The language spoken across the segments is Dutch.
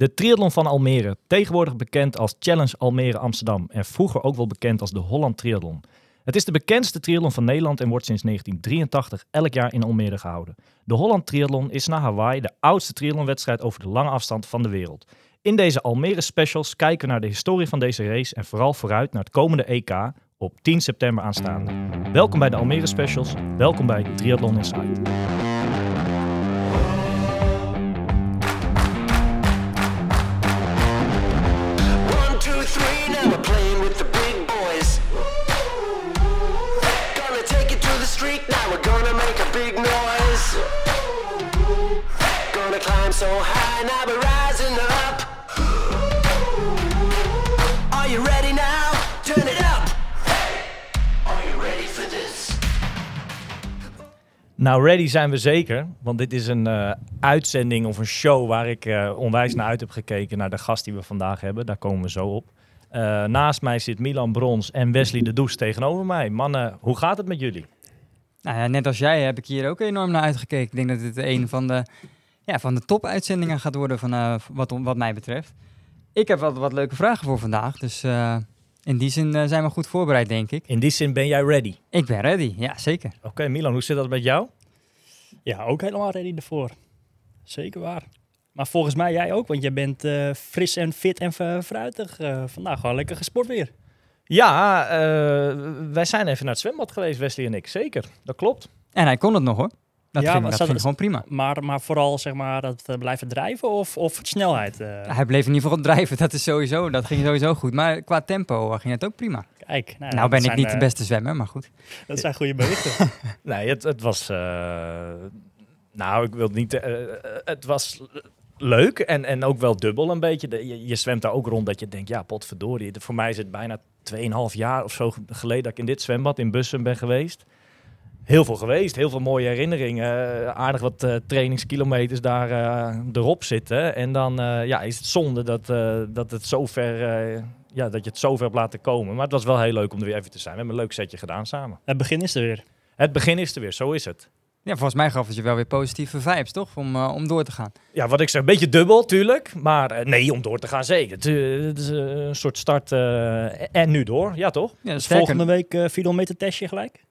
De triathlon van Almere, tegenwoordig bekend als Challenge Almere Amsterdam en vroeger ook wel bekend als de Holland Triathlon. Het is de bekendste triathlon van Nederland en wordt sinds 1983 elk jaar in Almere gehouden. De Holland Triathlon is na Hawaii de oudste triathlonwedstrijd over de lange afstand van de wereld. In deze Almere specials kijken we naar de historie van deze race en vooral vooruit naar het komende EK op 10 september aanstaande. Welkom bij de Almere specials, welkom bij Triathlon Inside. Nou, ready zijn we zeker, want dit is een eh, uitzending of een show waar ik eh, onwijs naar uit heb gekeken naar de gast die we vandaag hebben. Daar komen we zo op. Eh, naast mij zit Milan Brons en Wesley de Does tegenover mij. Mannen, hoe gaat het met jullie? Nou ja, net als jij heb ik hier ook enorm naar uitgekeken. Ik denk dat dit een van de, ja, van de top-uitzendingen gaat worden van, wat, wat mij betreft. Ik heb wat, wat leuke vragen voor vandaag, dus in die zin eh, zijn we goed voorbereid, denk ik. In die zin ben jij ready. Ik ben ready, ja zeker. Oké, Milan, hoe zit dat met jou? Ja, ook helemaal ready ervoor. Zeker waar. Maar volgens mij jij ook, want jij bent eh, fris en fit en fruitig. eh, vandaag gewoon lekker gesport weer. Ja, eh, wij zijn even naar het zwembad geweest, Wesley en ik. Zeker, dat klopt. En hij kon het nog hoor. Dat Ja, ging, maar dat ging gewoon prima. Maar, maar vooral zeg maar dat eh, blijven drijven of, of snelheid. eh. Hij bleef in ieder geval drijven, dat is sowieso, dat ging sowieso goed. Maar qua tempo eh, ging het ook prima. Kijk, nou, nou ben ik niet de eh, beste zwemmer, maar goed. Dat zijn goede berichten. Nee, het, het was. eh, nou, ik wil niet. het was leuk en, en ook wel dubbel een beetje. De- je, je zwemt daar ook rond dat je denkt, ja, potverdorie. Voor mij is het bijna 2,5 jaar of zo geleden dat ik in dit zwembad in Bussen ben geweest. Heel veel geweest, heel veel mooie herinneringen. eh, aardig wat eh, trainingskilometers daar eh, erop zitten. En dan eh, ja, is het zonde dat, eh, dat, het zo ver, eh, ja, dat je het zo ver hebt laten komen. Maar het was wel heel leuk om er weer even te zijn. We hebben een leuk setje gedaan samen. Het begin is er weer. Het begin is er weer, zo is het. Ja, volgens mij gaf het je wel weer positieve vibes, toch? Om, om door te gaan. Ja, wat ik zeg, een beetje dubbel, tuurlijk. Maar nee, om door te gaan zeker. Het, het is een soort start en nu door. Ja, toch? Ja, Dus volgende week 400 meter testje gelijk.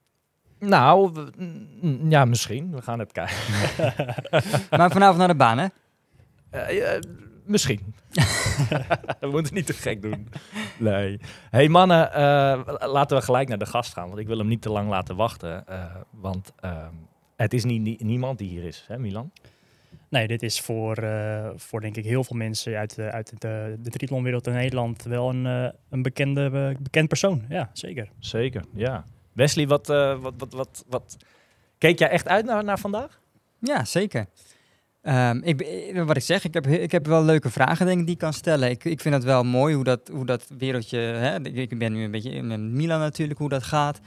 Nou, mm, ja, misschien. We gaan het kijken. Maar vanavond naar de baan, hè? Eh, misschien. we moeten niet te gek doen. Nee. hey, mannen, eh, laten we gelijk naar de gast gaan. Want ik wil hem niet te lang laten wachten. eh, want ehm, het is niet, nie- niemand die hier is, hè Milan? Nee, dit is voor, eh, voor denk ik heel veel mensen uit, de- uit de, de triathlonwereld in Nederland wel een, eh, een bekende, eh, bekend persoon. Ja, zeker. Zeker, ja. Wesley, wat, eh, wat, wat, wat, wat... Keek jij echt uit naar, naar vandaag? Ja, zeker. Ehm, ik, eh, wat ik zeg, ik heb, he- ik heb wel leuke vragen denk ik, die ik kan stellen. Ik, ik vind het wel mooi hoe dat, hoe dat wereldje... Hè, ik- ben nu een beetje in Milan natuurlijk, hoe dat gaat.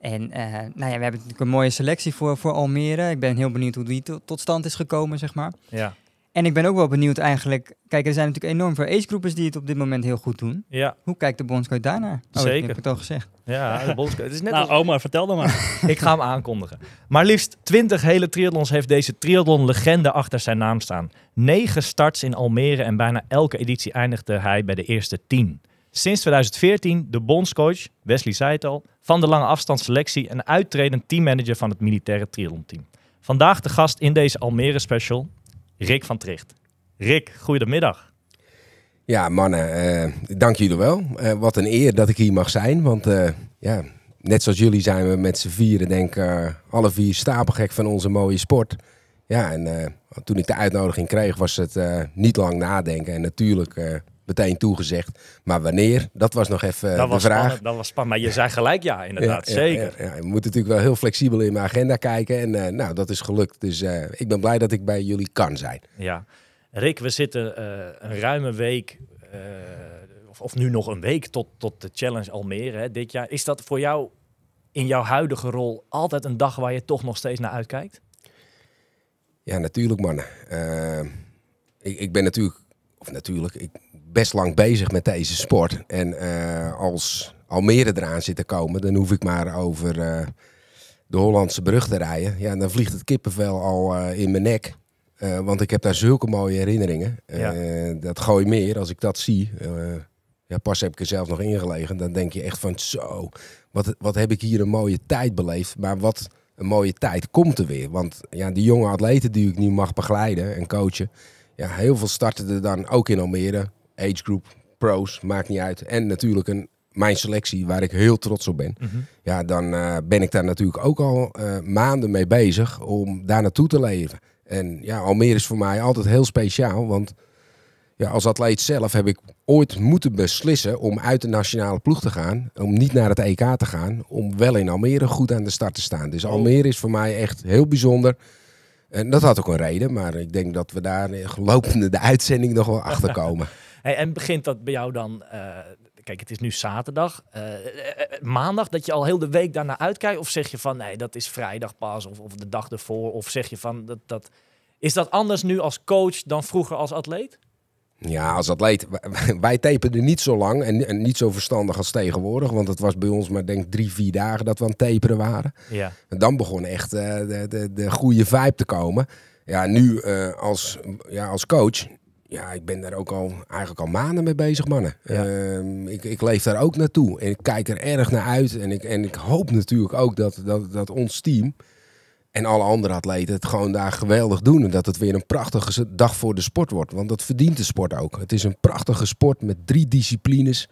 En eh, nou ja, we hebben natuurlijk een mooie selectie voor, voor Almere. Ik ben heel benieuwd hoe die to- tot stand is gekomen, zeg maar. Ja. En ik ben ook wel benieuwd eigenlijk... Kijk, er zijn natuurlijk enorm veel agegroepers die het op dit moment heel goed doen. Ja, Hoe kijkt de bondscoach daarnaar? Oh, Zeker. Ik heb het al gezegd. ja de bondscoach. Het is net nou, als- oma, vertel dan maar. Ik ga hem aankondigen. Maar liefst 20 hele triathlons heeft deze triathlon-legende achter zijn naam staan. Negen starts in Almere en bijna elke editie eindigde hij bij de eerste 10. Sinds 2014 de bondscoach, Wesley zei het al, van de lange afstandsselectie en uittredend teammanager van het militaire triathlonteam. Vandaag de gast in deze Almere special, Rick van Tricht. Rick, goedemiddag. Ja, mannen, eh, dank jullie wel. Eh, wat een eer dat ik hier mag zijn. Want eh, ja, net zoals jullie zijn we met z'n vieren, denk ik, alle vier stapelgek van onze mooie sport. Ja, en toen ik de uitnodiging kreeg, was het niet lang nadenken. En natuurlijk meteen toegezegd. Maar wanneer, dat was nog even eh, dat, de was vraag. spannend, dat was spannend, maar je zei gelijk ja, inderdaad. Ja, Zeker. Ja, ja, je moet natuurlijk wel heel flexibel in mijn agenda kijken. En eh, nou, dat is gelukt. Dus eh, ik ben blij dat ik bij jullie kan zijn. Ja. Rick, we zitten eh, een ruime week, eh, of, nu nog een week, tot, tot de Challenge Almere hè, dit jaar. Is dat voor jou in jouw huidige rol altijd een dag waar je toch nog steeds naar uitkijkt? Ja, natuurlijk mannen. Eh, ik, ik ben natuurlijk, of natuurlijk, ik best lang bezig met deze sport. En eh, als Almere eraan zit te komen, dan hoef ik maar over eh, de Hollandse brug te rijden. Ja, dan vliegt het kippenvel al eh, in mijn nek. Want ik heb daar zulke mooie herinneringen. Ja. Dat gooi meer, als ik dat zie. ja, pas heb ik er zelf nog ingelegen. Dan denk je echt van zo, wat, wat heb ik hier een mooie tijd beleefd. Maar wat een mooie tijd komt er weer. Want ja, die jonge atleten die ik nu mag begeleiden en coachen. Ja, heel veel starten er dan ook in Almere. Age group, pros, maakt niet uit. En natuurlijk een, mijn selectie waar ik heel trots op ben. Ja, dan eh, ben ik daar natuurlijk ook al eh, maanden mee bezig om daar naartoe te leven. En ja, Almere is voor mij altijd heel speciaal. Want ja, als atleet zelf heb ik ooit moeten beslissen om uit de nationale ploeg te gaan. Om niet naar het EK te gaan. Om wel in Almere goed aan de start te staan. Dus Almere is voor mij echt heel bijzonder. En dat had ook een reden. Maar ik denk dat we daar eh, lopende de uitzending nog wel achter komen. Hey, en begint dat bij jou dan... eh, kijk, het is nu zaterdag. eh, eh, maandag, dat je al heel de week daarna uitkijkt? Of zeg je van, nee, dat is vrijdag pas of, of de dag ervoor? Of zeg je van, dat, dat... is dat anders nu als coach dan vroeger als atleet? Ja, als atleet, wij- taperden niet zo lang en, en niet zo verstandig als tegenwoordig. Want het was bij ons maar denk ik drie, vier dagen dat we aan het taperen waren. Ja. En dan begon echt de, de, de goede vibe te komen. Ja, nu als, ja, als coach, ja, ik ben daar ook al eigenlijk al maanden mee bezig, mannen. Ja. Ehm, ik, ik leef daar ook naartoe en ik kijk er erg naar uit. En ik, en ik hoop natuurlijk ook dat, dat, dat ons team en alle andere atleten het gewoon daar geweldig doen. En dat het weer een prachtige dag voor de sport wordt. Want dat verdient de sport ook. Het is een prachtige sport met drie disciplines.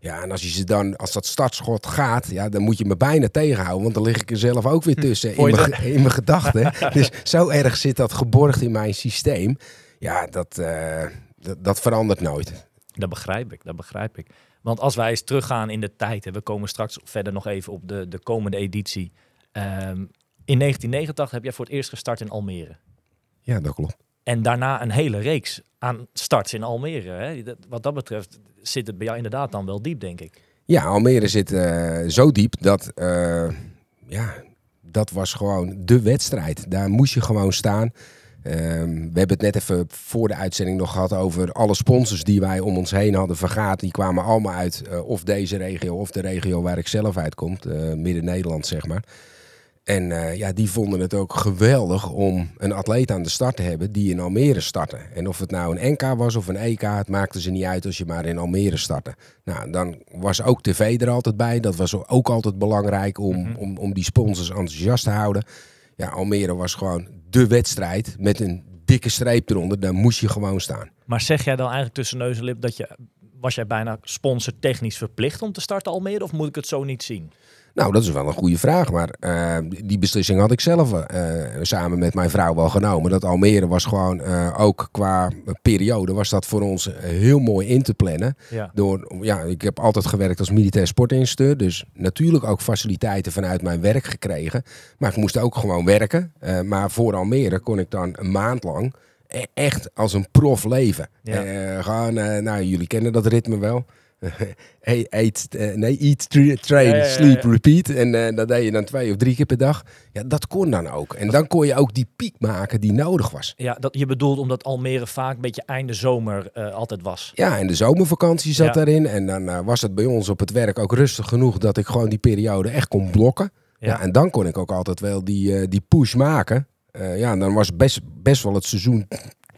Ja, en als je ze dan, als dat startschot gaat, ja, dan moet je me bijna tegenhouden. Want dan lig ik er zelf ook weer tussen in mijn, ge- in mijn gedachten. dus zo erg zit dat geborgd in mijn systeem. Ja, dat, eh, dat, dat verandert nooit. Dat begrijp ik, dat begrijp ik. Want als wij eens teruggaan in de tijd, en we komen straks verder nog even op de, de komende editie. Ehm, in 1989 heb jij voor het eerst gestart in Almere. Ja, dat klopt. En daarna een hele reeks aan starts in Almere. Hè? Dat- Wat dat betreft zit het bij jou inderdaad dan wel diep, denk ik. Ja, Almere zit eh, zo diep dat, eh, ja, dat was gewoon de wedstrijd. Daar moest je gewoon staan. Ehm, we hebben het net even voor de uitzending nog gehad over alle sponsors die wij om ons heen hadden vergaat. Die kwamen allemaal uit eh, of deze regio of de regio waar ik zelf uitkom, eh, Midden-Nederland zeg maar. En eh, ja, die vonden het ook geweldig om een atleet aan de start te hebben die in Almere startte. En of het nou een NK was of een EK, het maakte ze niet uit als je maar in Almere startte. Nou, dan was ook tv er altijd bij. Dat was ook altijd belangrijk om, om, om die sponsors enthousiast te houden. Ja, Almere was gewoon de wedstrijd met een dikke streep eronder. Daar moest je gewoon staan. Maar zeg jij dan eigenlijk tussen neus en lip dat je... Was jij bijna sponsortechnisch verplicht om te starten Almere? Of moet ik het zo niet zien? Nou, dat is wel een goede vraag. Maar eh, die beslissing had ik zelf eh, samen met mijn vrouw wel genomen. Dat Almere was gewoon eh, ook qua periode was dat voor ons heel mooi in te plannen. Ja. Door, ja, ik heb altijd gewerkt als militair sportinstructeur. Dus natuurlijk ook faciliteiten vanuit mijn werk gekregen. Maar ik moest ook gewoon werken. Maar voor Almere kon ik dan een maand lang e- echt als een prof leven. Ja. Gewoon, nou, jullie kennen dat ritme wel. Eat, eh, nee, eat, tra- train, sleep, repeat. En eh, dat deed je dan twee of drie keer per dag. Ja, dat kon dan ook. En dan kon je ook die piek maken die nodig was. Ja, dat, je bedoelt omdat Almere vaak een beetje einde zomer eh, altijd was. Ja, en de zomervakantie zat Ja. daarin. En dan was het bij ons op het werk ook rustig genoeg dat ik gewoon die periode echt kon blokken. Ja. Ja. en dan kon ik ook altijd wel die, die push maken. Ja, en dan was best, best wel het seizoen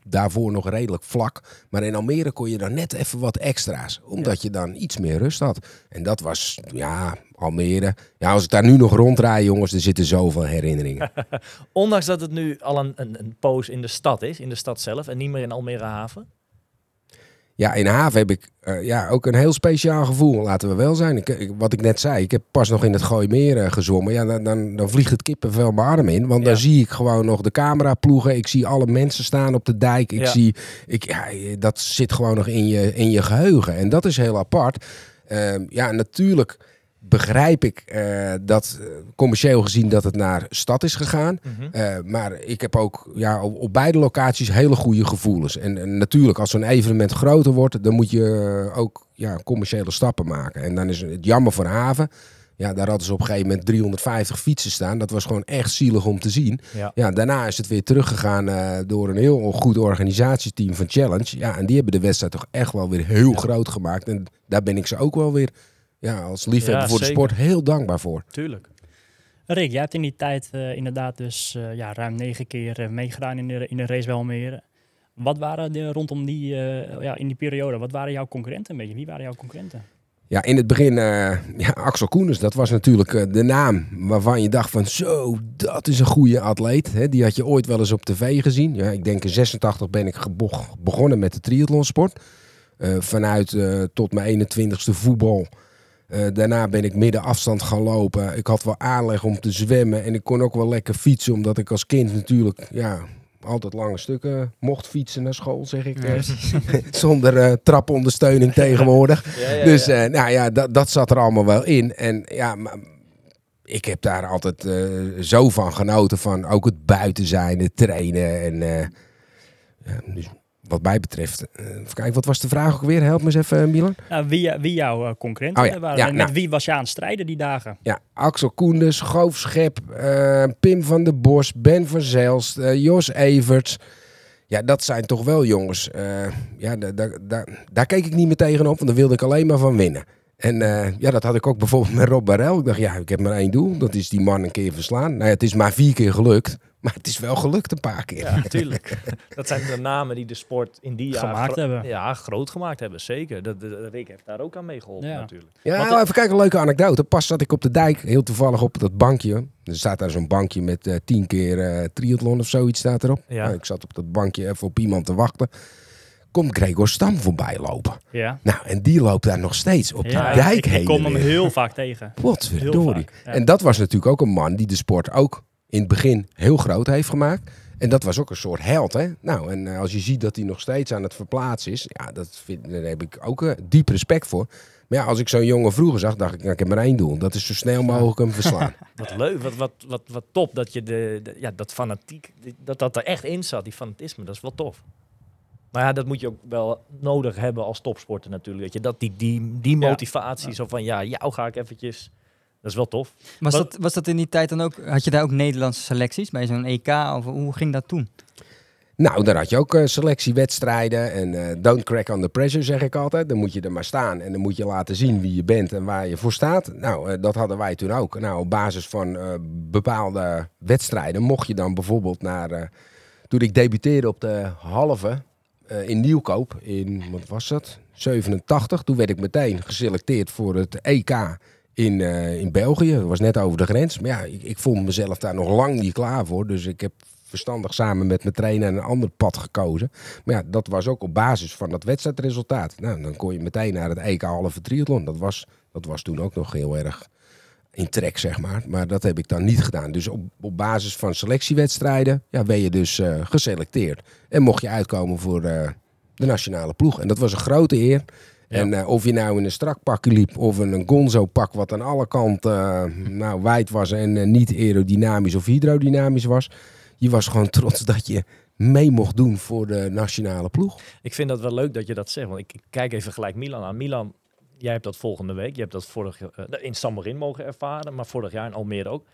daarvoor nog redelijk vlak. Maar in Almere kon je dan net even wat extra's. Omdat je dan iets meer rust had. En dat was, ja, Almere. Ja, als ik daar nu nog rondrijd, jongens, er zitten zoveel herinneringen. Ondanks dat het nu al een, een, een poos in de stad is, in de stad zelf, en niet meer in Almere Haven. Ja, in Haven heb ik eh, ja, ook een heel speciaal gevoel, laten we wel zijn. Ik, ik- wat ik net zei, ik heb pas nog in het Gooimeer eh, gezwommen. Ja, dan, dan, dan vliegt het kippenvel mijn arm in. Want Ja. dan zie ik gewoon nog de cameraploegen. Ik zie alle mensen staan op de dijk. Ik Ja. zie, ik, ja, dat zit gewoon nog in je, in je geheugen. En dat is heel apart. Ehm, ja, natuurlijk begrijp ik eh, dat eh, commercieel gezien dat het naar stad is gegaan. Eh, maar ik heb ook ja, op, op beide locaties hele goede gevoelens. En, en natuurlijk, als zo'n evenement groter wordt, dan moet je ook ja, commerciële stappen maken. En dan is het jammer voor Haven. Ja, daar hadden ze op een gegeven moment 350 fietsen staan. Dat was gewoon echt zielig om te zien. Ja. Ja, daarna is het weer teruggegaan door een heel goed organisatieteam van Challenge. Ja, en die hebben de wedstrijd toch echt wel weer heel groot gemaakt. En daar ben ik ze ook wel weer ja, als liefhebber Ja, voor de sport heel dankbaar voor. Tuurlijk. Rick, jij hebt in die tijd eh, inderdaad dus eh, ja, ruim negen keer eh, meegedaan in de, in de race bij Almere. Wat waren de, rondom die, ja, in die periode, wat waren jouw concurrenten een beetje? Wie waren jouw concurrenten? Ja, in het begin, ja, Axel Koeners, dat was natuurlijk de naam waarvan je dacht van zo, dat is een goede atleet. Hè? Die had je ooit wel eens op tv gezien. Ja, ik denk in 86 ben ik begonnen met de triathlonsport. Vanuit tot mijn 21ste voetbal. Eh, daarna ben ik midden afstand gaan lopen. Ik had wel aanleg om te zwemmen en ik kon ook wel lekker fietsen. Omdat ik als kind natuurlijk ja, altijd lange stukken mocht fietsen naar school, zeg ik. Zonder eh, trapondersteuning tegenwoordig. Dus eh, nou ja, dat, dat zat er allemaal wel in. En ja, maar ik heb daar altijd zo van genoten. Van ook het buiten zijn, het trainen. En ja, dus wat mij betreft. eh, even kijken, wat was de vraag ook weer? Help me eens even, eh, Milan. Nou, wie, wie jouw eh, concurrenten Oh ja, waren ja, en met nou. wie was je aan het strijden die dagen? Ja, Axel Koenders, Goof Schep, eh, Pim van der Bos, Ben van Zelst, eh, Jos Everts. Ja, dat zijn toch wel jongens. eh, ja, daar, keek ik niet meer tegenop, want daar wilde ik alleen maar van winnen. En eh, ja, dat had ik ook bijvoorbeeld met Rob Barel. Ik dacht, ja, ik heb maar één doel. Dat is die man een keer verslaan. Nou ja, het is maar vier keer gelukt. Maar het is wel gelukt een paar keer. Ja, natuurlijk. dat zijn de namen die de sport in die jaren Gemaakt hebben. Ja, groot gemaakt hebben, zeker. Dat, de, Rick heeft daar ook aan meegeholpen Ja. natuurlijk. Ja, Want nou, even kijken, een leuke anekdote. Pas zat ik op de dijk, heel toevallig op dat bankje. Er staat daar zo'n bankje met eh, tien keer eh, triathlon of zoiets staat erop. Ja. Nou, ik zat op dat bankje even op iemand te wachten. Komt Gregor Stam voorbij lopen. Ja, Nou, en die loopt daar nog steeds op ja die dijk ik, heen. ik kom hem heel vaak tegen. Heel Potverdorie. Ja. En dat was natuurlijk ook een man die de sport ook in het begin heel groot heeft gemaakt. En dat was ook een soort held, hè? Nou, en eh, als je ziet dat hij nog steeds aan het verplaatsen is, ja, dat vind, daar heb ik ook eh, diep respect voor. Maar ja, als ik zo'n jongen vroeger zag, dacht ik, nou, ik heb maar één doel. Dat is zo snel mogelijk hem verslaan. Wat leuk, wat, wat, wat, wat top dat je de, de- ja, dat fanatiek, dat dat er echt in zat, die fanatisme, dat is wel tof. Maar ja, dat moet je ook wel nodig hebben als topsporter natuurlijk. Dat je dat, die, die, die Ja. motivatie, zo van ja, jou ga ik eventjes, dat is wel tof. Was, Wat- dat, was dat in die tijd dan ook, had je daar ook Nederlandse selecties bij zo'n EK? Of hoe ging dat toen? nou, daar had je ook eh, selectiewedstrijden. En eh, don't crack under pressure, zeg ik altijd. Dan moet je er maar staan. En dan moet je laten zien wie je bent en waar je voor staat. Nou, eh, dat hadden wij toen ook. Nou, op basis van eh, bepaalde wedstrijden mocht je dan bijvoorbeeld naar... eh, toen ik debuteerde op de halve eh, in Nieuwkoop in, wat was dat? 87. Toen werd ik meteen geselecteerd voor het EK in, eh, in België. Dat was net over de grens. Maar ja, ik, ik vond mezelf daar nog lang niet klaar voor. Dus ik heb verstandig samen met mijn trainer een ander pad gekozen. Maar ja, dat was ook op basis van dat wedstrijdresultaat. Nou, dan kon je meteen naar het EK halve triathlon. Dat was, dat was toen ook nog heel erg in trek, zeg maar. Maar dat heb ik dan niet gedaan. Dus op, op basis van selectiewedstrijden ja, ben je dus eh, geselecteerd. En mocht je uitkomen voor eh, de nationale ploeg. En dat was een grote eer. En eh, of je nou in een strak pakje liep of in een gonzo pak wat aan alle kanten eh, nou, wijd was en eh, niet aerodynamisch of hydrodynamisch was. Je was gewoon trots dat je mee mocht doen voor de nationale ploeg. Ik vind dat wel leuk dat je dat zegt, want ik, kijk even gelijk Milan aan. Milan, jij hebt dat volgende week, je hebt dat vorig eh, in San mogen ervaren, maar vorig jaar in Almere ook.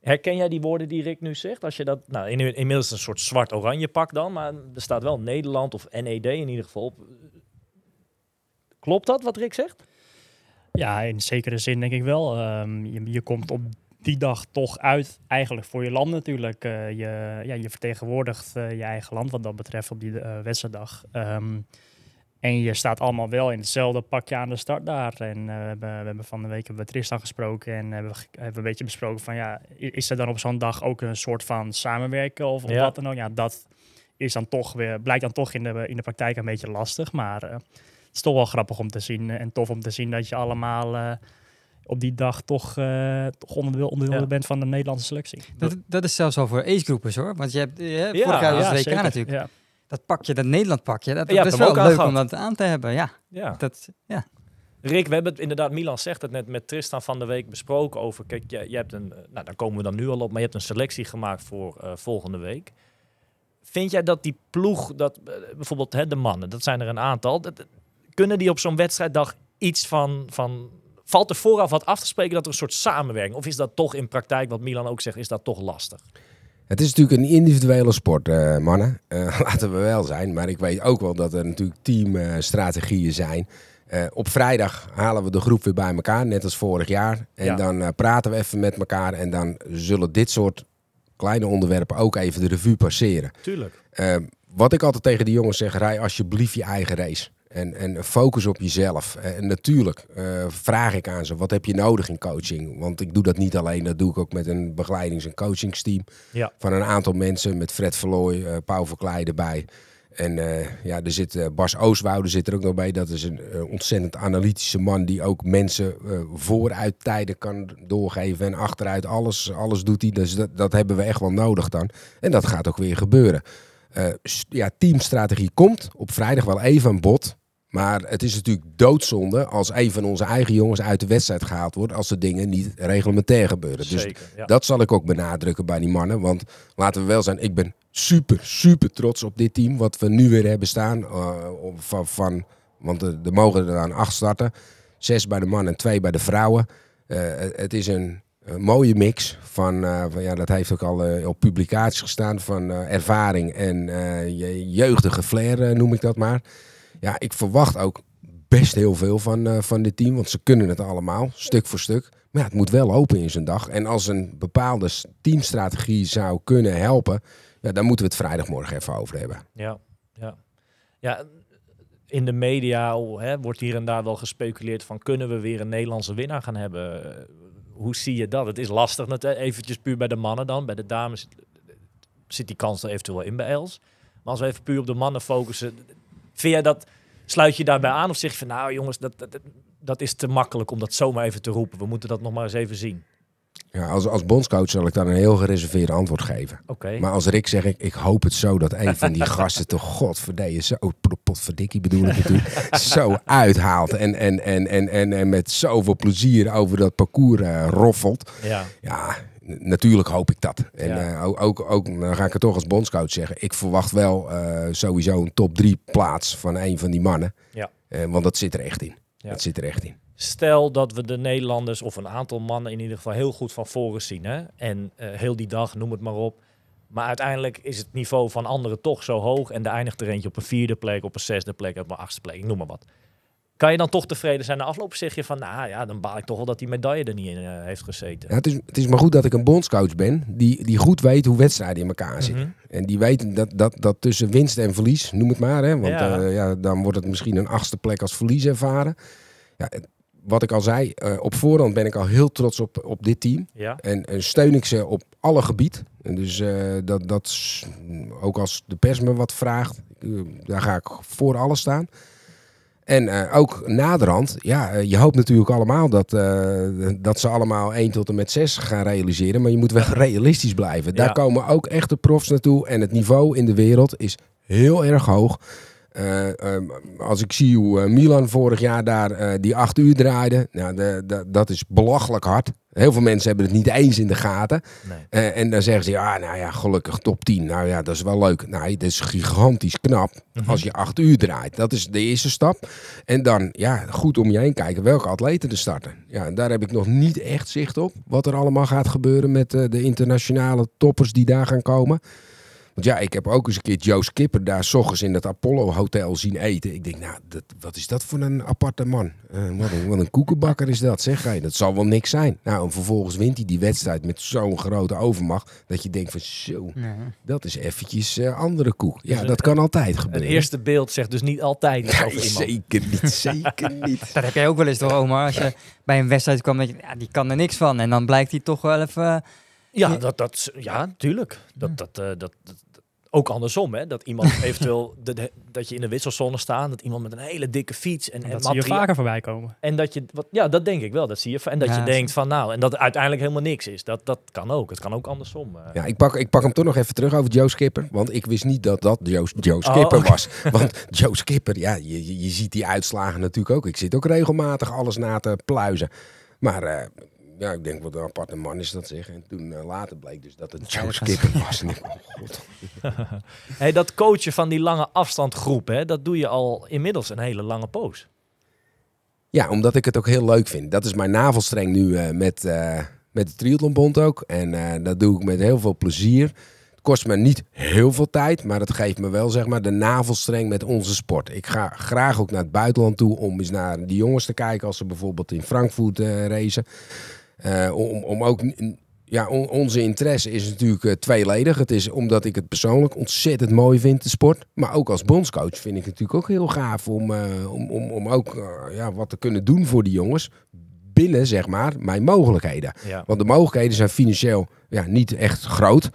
Herken jij die woorden die Rick nu zegt? Als je dat, nou, in, inmiddels een soort zwart-oranje pak dan, maar er staat wel Nederland of NED in ieder geval op. Klopt dat wat Rick zegt? Ja, in zekere zin denk ik wel. Ehm, je, je komt op die dag toch uit, eigenlijk voor je land natuurlijk. Eh, je, ja, je vertegenwoordigt eh, je eigen land wat dat betreft op die eh, wedstrijddag. Ehm, en je staat allemaal wel in hetzelfde pakje aan de start daar. En we, hebben, we hebben van de week hebben we Tristan gesproken en hebben hebben een beetje besproken van ja, is er dan op zo'n dag ook een soort van samenwerken of, of Ja. wat dan ook? Ja, dat is dan toch weer, blijkt dan toch in de, in de praktijk een beetje lastig. Maar het is toch wel grappig om te zien eh, en tof om te zien dat je allemaal eh, op die dag toch, eh toch onderdeel, onderdeel Ja. bent van de Nederlandse selectie. Dat, dat is zelfs al voor acegroepers hoor. Want je hebt eh, Ja, vorig jaar was het WK natuurlijk. Ja. Dat pakje, dat Nederland pakje, dat, Ja, je dat is wel leuk om dat aan te hebben. Ja, Ja. dat, ja. Rick, we hebben het inderdaad, Milan zegt het net met Tristan van de week besproken over. Kijk, je, je hebt een, nou daar komen we dan nu al op, maar je hebt een selectie gemaakt voor eh, volgende week. Vind jij dat die ploeg, dat bijvoorbeeld hè, de mannen, dat zijn er een aantal, dat, kunnen die op zo'n wedstrijddag iets van, van. Valt er vooraf wat af te spreken dat er een soort samenwerking, of is dat toch in praktijk, wat Milan ook zegt, is dat toch lastig? Het is natuurlijk een individuele sport, eh, mannen. Eh, laten we wel zijn. Maar ik weet ook wel dat er natuurlijk teamstrategieën zijn. Eh, op vrijdag halen we de groep weer bij elkaar, net als vorig jaar. En Ja. dan praten we even met elkaar. En dan zullen dit soort kleine onderwerpen ook even de revue passeren. Tuurlijk. Wat ik altijd tegen die jongens zeg, rij alsjeblieft je eigen race. En, en focus op jezelf. En natuurlijk eh, vraag ik aan ze, wat heb je nodig in coaching? Want ik doe dat niet alleen, dat doe ik ook met een begeleidings- en coachingsteam. Ja. Van een aantal mensen, met Fred Verlooy, eh Pauw Verkleij erbij. En eh, ja, er zit Bas Ooswoude zit er ook nog bij. Dat is een ontzettend analytische man die ook mensen vooruit tijden kan doorgeven. En achteruit alles, alles doet hij. Dus dat, dat hebben we echt wel nodig dan. En dat gaat ook weer gebeuren. Ja, teamstrategie komt op vrijdag wel even aan bod. Maar het is natuurlijk doodzonde als een van onze eigen jongens uit de wedstrijd gehaald wordt. Als de dingen niet reglementair gebeuren. Dus. Ja. dat zal ik ook benadrukken bij die mannen. Want laten we wel zijn, ik ben super, super trots op dit team. Wat we nu weer hebben staan. eh, van, van, want er, er mogen er dan acht starten. Zes bij de mannen en twee bij de vrouwen. Eh, het, is een, een mooie mix van, eh, van, ja, dat heeft ook al op publicaties gestaan, van ervaring en je jeugdige flair, noem ik dat maar. Ja, ik verwacht ook best heel veel van, eh, van dit team, want ze kunnen het allemaal, stuk voor stuk. Maar ja, het moet wel open in zijn dag. En als een bepaalde teamstrategie zou kunnen helpen, ja, dan moeten we het vrijdagmorgen even over hebben. Ja, ja. ja in de media oh, hè, wordt hier en daar wel gespeculeerd van kunnen we weer een Nederlandse winnaar gaan hebben. Eh, Hoe zie je dat? Het is lastig, net, eventjes puur bij de mannen dan. Bij de dames zit die kans er eventueel in bij Els. Maar als we even puur op de mannen focussen, vind jij dat, sluit je daarbij aan of zeg je van nou jongens, dat, dat, dat is te makkelijk om dat zomaar even te roepen. We moeten dat nog maar eens even zien. Ja, als, als bondscoach zal ik dan een heel gereserveerd antwoord geven. Oké. Maar als Rick zeg ik, ik hoop het zo dat een van die gasten toch godverdeeën, zo potverdikkie bedoel ik natuurlijk, zo uithaalt en, en, en, en, en, en met zoveel plezier over dat parcours eh, roffelt. Ja, Ja, natuurlijk hoop ik dat. En Ja. eh, ook, ook, dan ga ik het toch als bondscoach zeggen, ik verwacht wel eh, sowieso een top drie plaats van een van die mannen. Ja. Eh, want dat zit er echt in. Ja. Dat zit er echt in. Stel dat we de Nederlanders, of een aantal mannen in ieder geval, heel goed van voren zien. Hè? En heel die dag, noem het maar op. Maar uiteindelijk is het niveau van anderen toch zo hoog. En er eindigt er eentje op een vierde plek, op een zesde plek, op een achtste plek, ik noem maar wat. Kan je dan toch tevreden zijn na afloop? Zeg je van, nou ja, dan baal ik toch wel dat die medaille er niet in eh, heeft gezeten. Ja, het, is, het is maar goed dat ik een bondscoach ben die, die goed weet hoe wedstrijden in elkaar zitten. Mhm. En die weet dat, dat, dat tussen winst en verlies, noem het maar, hè, want Ja. ja. ja, dan wordt het misschien een achtste plek als verlies ervaren. Ja, wat ik al zei, eh, op voorhand ben ik al heel trots op, op dit team. Ja, En, en steun ik ze op alle gebied. En dus eh, dat, dat ook als de pers me wat vraagt, eh, daar ga ik voor alles staan. En eh, ook naderhand, ja, eh, je hoopt natuurlijk allemaal dat, eh, dat ze allemaal 1 tot en met 6 gaan realiseren. Maar je moet wel realistisch blijven. Daar Ja. komen ook echte profs naartoe. En het niveau in de wereld is heel erg hoog. Eh, ehm, als ik zie hoe eh, Milan vorig jaar daar eh, die acht uur draaide, nou, de, de- dat is belachelijk hard. Heel veel mensen hebben het niet eens in de gaten. nee. En dan zeggen ze, ja, nou ja, gelukkig top 10. Nou ja, dat is wel leuk. Nee, dat is gigantisch knap Mhm. als je acht uur draait. Dat is de eerste stap. En dan, ja, goed om je heen kijken welke atleten er starten. Ja, en daar heb ik nog niet echt zicht op. Wat er allemaal gaat gebeuren met de internationale toppers die daar gaan komen. Want ja, ik heb ook eens een keer Joe Skipper daar s ochtends in het Apollo Hotel zien eten. Ik denk, nou, dat, wat is dat voor een aparte man? Eh, wat, een, wat een koekenbakker is dat, zeg. Hey, dat zal wel niks zijn. Nou, en vervolgens wint hij die wedstrijd met zo'n grote overmacht. Dat je denkt van, zo, Ja. dat is eventjes eh, andere koek. Ja, een- dat kan altijd gebeuren. eerste beeld zegt dus niet altijd iets Nee, over iemand. zeker niet, zeker niet. Dat heb jij ook wel eens toch, Omar? Als je bij een wedstrijd kwam, dat je, ja, die kan er niks van. En dan blijkt hij toch wel even... Ja, dat, dat, ja, tuurlijk. Dat, dat, eh, dat, dat, ook andersom, hè? Dat iemand eventueel de, de- dat je in de wisselzone staat, dat iemand met een hele dikke fiets en, en dat zie je vaker voorbij komen. En dat je, wat, ja, dat denk ik wel. Dat zie je. En dat Ja, je denkt van, nou, en dat uiteindelijk helemaal niks is. Dat, dat kan ook. Het kan ook andersom. eh. Ja, ik pak, ik pak hem toch nog even terug over Joe Skipper. Want ik wist niet dat dat Joe, Joe Skipper oké. was. Want Joe Skipper, ja, je, je, je ziet die uitslagen natuurlijk ook. Ik zit ook regelmatig alles na te pluizen. Maar eh, ja, ik denk wat een aparte man is dat zeg. En toen eh, later bleek dus dat het was- Skipper was. En ik, oh god. Hey, dat coachen van die lange afstandgroep, hè, dat doe je al inmiddels een hele lange poos. Ja, omdat ik het ook heel leuk vind. Dat is mijn navelstreng nu eh, met, eh, met de Triathlonbond ook. En dat doe ik met heel veel plezier. Het kost me niet heel veel tijd, maar het geeft me wel zeg maar, de navelstreng met onze sport. Ik ga graag ook naar het buitenland toe om eens naar die jongens te kijken als ze bijvoorbeeld in Frankfurt racen. Eh, om, om ook, ja, on- onze interesse is natuurlijk eh, tweeledig. Het is omdat ik het persoonlijk ontzettend mooi vind, de sport. Maar ook als bondscoach vind ik het natuurlijk ook heel gaaf om, eh, om, om, om ook ja, wat te kunnen doen voor die jongens. Binnen, zeg maar, mijn mogelijkheden. Ja. Want de mogelijkheden zijn financieel ja, niet echt groot.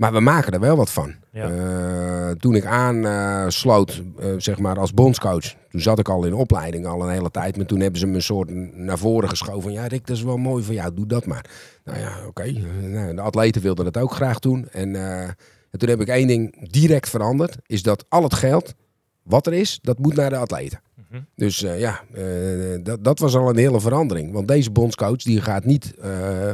Maar we maken er wel wat van. Ja. Eh, toen ik aansloot, eh, zeg maar als bondscoach, toen zat ik al in opleiding al een hele tijd. Maar toen hebben ze me een soort naar voren geschoven van ja Rick, dat is wel mooi van jou, doe dat maar. Nou ja, oké. Eh, nou, de atleten wilden dat ook graag doen. En, eh, en toen heb ik één ding direct veranderd, is dat al het geld wat er is, dat moet naar de atleten. Mhm. Dus eh, ja, eh, dat, dat was al een hele verandering. Want deze bondscoach die gaat niet eh,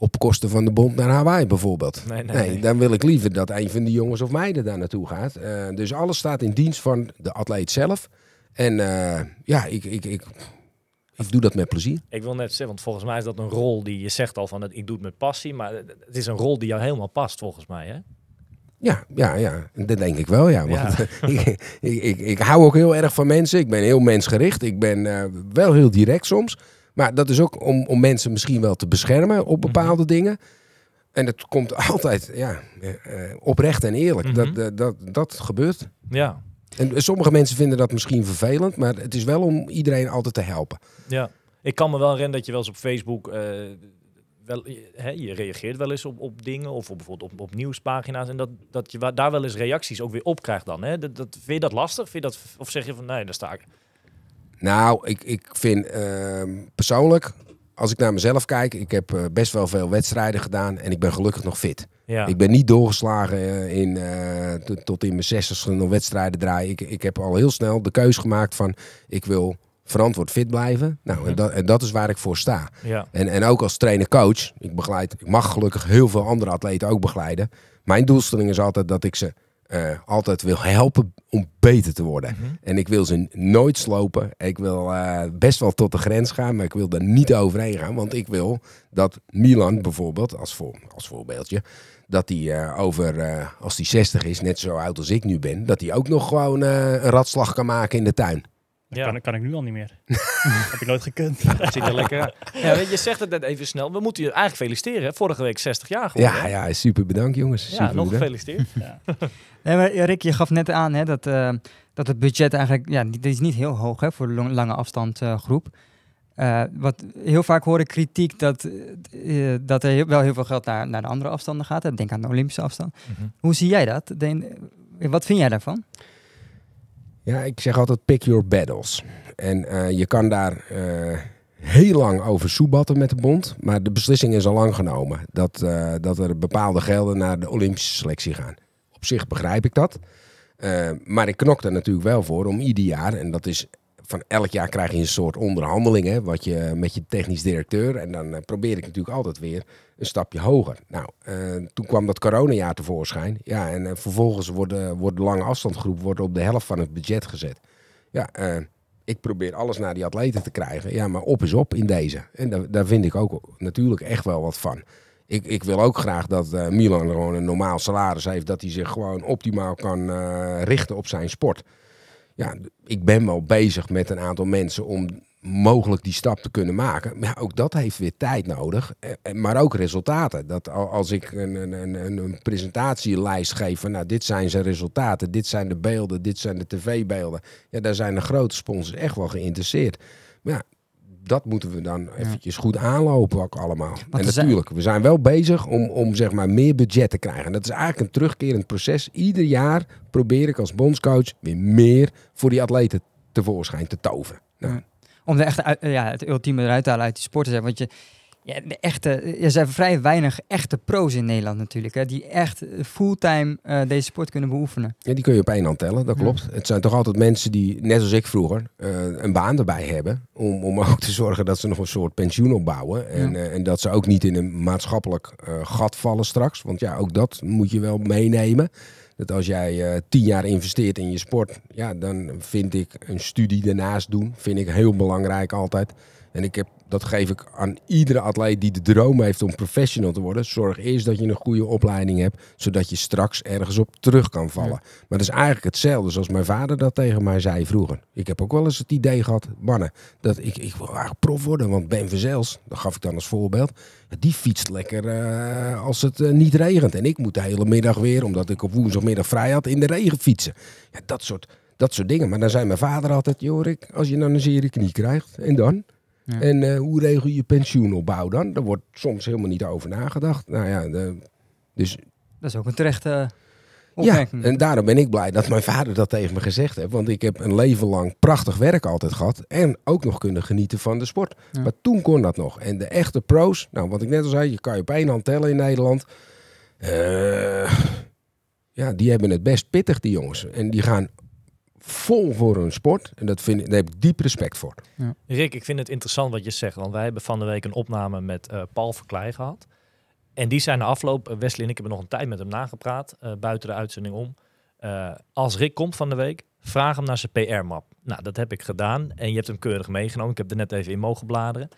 op kosten van de bond naar Hawaii bijvoorbeeld. Nee, nee, dan wil ik liever dat een van die jongens of meiden daar naartoe gaat. Eh, dus alles staat in dienst van de atleet zelf. En eh, ja, ik, ik, ik, ik doe dat met plezier. Ik wil net zeggen, want volgens mij is dat een rol die je zegt al van ik doe het met passie, maar het is een rol die jou helemaal past volgens mij. Hè? Ja, ja, ja. Dat denk ik wel, ja. Want Ja. ik, ik, ik, ik hou ook heel erg van mensen. Ik ben heel mensgericht. Ik ben eh, wel heel direct soms. Maar dat is ook om, om mensen misschien wel te beschermen op bepaalde dingen. En het komt altijd ja, eh, eh, oprecht en eerlijk. Mhm. dat, dat, dat, dat gebeurt. Ja, En sommige mensen vinden dat misschien vervelend. Maar het is wel om iedereen altijd te helpen. ja. Ik kan me wel herinneren dat je wel eens op Facebook, eh, wel, je- hè, je reageert wel eens op, op dingen of op, bijvoorbeeld op, op nieuwspagina's en dat, dat je daar wel eens reacties ook weer op krijgt dan. Hè? Dat, dat, vind je dat lastig? Vind je dat, of zeg je van nee, daar sta ik. Nou, ik, ik vind ehm, persoonlijk, als ik naar mezelf kijk, ik heb eh, best wel veel wedstrijden gedaan en ik ben gelukkig nog fit. Ja, Ik ben niet doorgeslagen eh, in, eh, tot- in mijn zestigste nog wedstrijden draaien. Ik, ik heb al heel snel de keus gemaakt van ik wil verantwoord fit blijven. Nou, en, dat, en dat is waar ik voor sta. ja, En, en ook als trainer-coach, ik, begeleid, ik mag gelukkig heel veel andere atleten ook begeleiden. Mijn doelstelling is altijd dat ik ze eh, altijd wil helpen om beter te worden. Mhm. En ik wil ze nooit slopen. Ik wil eh, best wel tot de grens gaan, maar ik wil er niet overheen gaan. Want ik wil dat Milan bijvoorbeeld, als, voor, als voorbeeldje, dat hij eh, over, als hij 60 is, net zo oud als ik nu ben, dat hij ook nog gewoon een ratslag kan maken in de tuin. Dat Ja. kan, kan ik nu al niet meer. Heb ik nooit gekund. dat ziet er lekker uit. Ja, weet je, zegt het net even snel. We moeten je eigenlijk feliciteren. hè? Vorige week 60 jaar geworden. Ja, ja, super bedankt jongens. ja Super nog bedankt. gefeliciteerd. Nee, maar ja, Rick, je gaf net aan hè, dat, eh, dat het budget eigenlijk, ja, die is niet heel hoog hè, voor de long- lange afstand eh, groep. Eh, wat heel vaak hoor ik kritiek dat, eh, eh, dat er heel- wel heel veel geld naar, naar de andere afstanden gaat. Denk aan de Olympische afstand. Mhm. Hoe zie jij dat? Den- eh, wat vind jij daarvan? Ja, ik zeg altijd pick your battles. En eh, je kan daar eh, heel lang over soebatten met de bond. Maar de beslissing is al lang genomen. Dat, eh, dat er bepaalde gelden naar de Olympische selectie gaan. Op zich begrijp ik dat. Maar ik knok er natuurlijk wel voor om ieder jaar, en dat is van elk jaar krijg je een soort onderhandeling hè, wat je, met je technisch directeur. En dan probeer ik natuurlijk altijd weer een stapje hoger. Nou, eh, toen kwam dat coronajaar tevoorschijn. Ja, en eh, vervolgens wordt, de- wordt de lange afstandsgroep wordt op de helft van het budget gezet. Ja, eh, ik probeer alles naar die atleten te krijgen. Ja, maar op is op in deze. En daar, daar vind ik ook natuurlijk echt wel wat van. Ik, ik wil ook graag dat eh, Milan gewoon een normaal salaris heeft. Dat hij zich gewoon optimaal kan eh, richten op zijn sport. Ja, ik ben wel bezig met een aantal mensen om mogelijk die stap te kunnen maken. Maar ook dat heeft weer tijd nodig. Eh, eh, Maar ook resultaten. Dat al- als ik een, een, een, presentatielijst geef van nou, dit zijn zijn resultaten, dit zijn de beelden, dit zijn de tv-beelden. Ja, daar zijn de grote sponsors echt wel geïnteresseerd. Maar ja, dat moeten we dan eventjes goed aanlopen ook allemaal. en natuurlijk, we zijn wel bezig om, om zeg maar meer budget te krijgen. En dat is eigenlijk een terugkerend proces. Ieder jaar probeer ik als bondscoach weer meer voor die atleten tevoorschijn te toveren. Nou, Ja. Om de echte, uit- ja, het ultieme eruit te halen uit die sporten. Want je, ja, de echte, er zijn vrij weinig echte pro's in Nederland natuurlijk. Hè, die echt eh, fulltime eh, deze sport kunnen beoefenen. Ja, die kun je op één hand tellen, dat Ja. klopt. Het zijn toch altijd mensen die, net als ik vroeger, eh, een baan erbij hebben. Om, om ook te zorgen dat ze nog een soort pensioen opbouwen. En, Ja. eh, en dat ze ook niet in een maatschappelijk eh, gat vallen straks. Want ja, ook dat moet je wel meenemen. Dat als jij eh, tien jaar investeert in je sport, ja, dan vind ik een studie daarnaast doen. Vind ik heel belangrijk altijd. En ik heb, dat geef ik aan iedere atleet die de droom heeft om professional te worden. Zorg eerst dat je een goede opleiding hebt, zodat je straks ergens op terug kan vallen. Maar dat is eigenlijk hetzelfde zoals mijn vader dat tegen mij zei vroeger. Ik heb ook wel eens het idee gehad, mannen, dat ik, ik wil eigenlijk prof worden. Want Ben Verzels, dat gaf ik dan als voorbeeld, die fietst lekker eh, als het eh, niet regent. En ik moet de hele middag weer, omdat ik op woensdagmiddag vrij had, in de regen fietsen. Ja, dat soort, dat soort dingen. Maar dan zei mijn vader altijd, Jorik, als je dan een zere knie krijgt, en dan? Ja. En eh, hoe regel je pensioenopbouw dan? Daar wordt soms helemaal niet over nagedacht. Nou ja, de, dus Dat is ook een terechte ja, opmerking. en daarom ben ik blij dat mijn vader dat tegen me gezegd heeft. Want ik heb een leven lang prachtig werk altijd gehad. En ook nog kunnen genieten van de sport. Ja. Maar toen kon dat nog. En de echte pro's, nou wat ik net al zei, je kan je op één hand tellen in Nederland. Eh, ja, die hebben het best pittig, die jongens. En die gaan vol voor hun sport. En dat vind ik, daar heb ik diep respect voor. Rick, ik vind het interessant wat je zegt. Want wij hebben van de week een opname met eh, Paul Verkleij gehad. En die zijn na afloop, eh, Wesley en ik hebben nog een tijd met hem nagepraat, eh, buiten de uitzending om. Eh, als Rick komt van de week, vraag hem naar zijn PR-map. Nou, dat heb ik gedaan en je hebt hem keurig meegenomen. Ik heb er net even in mogen bladeren.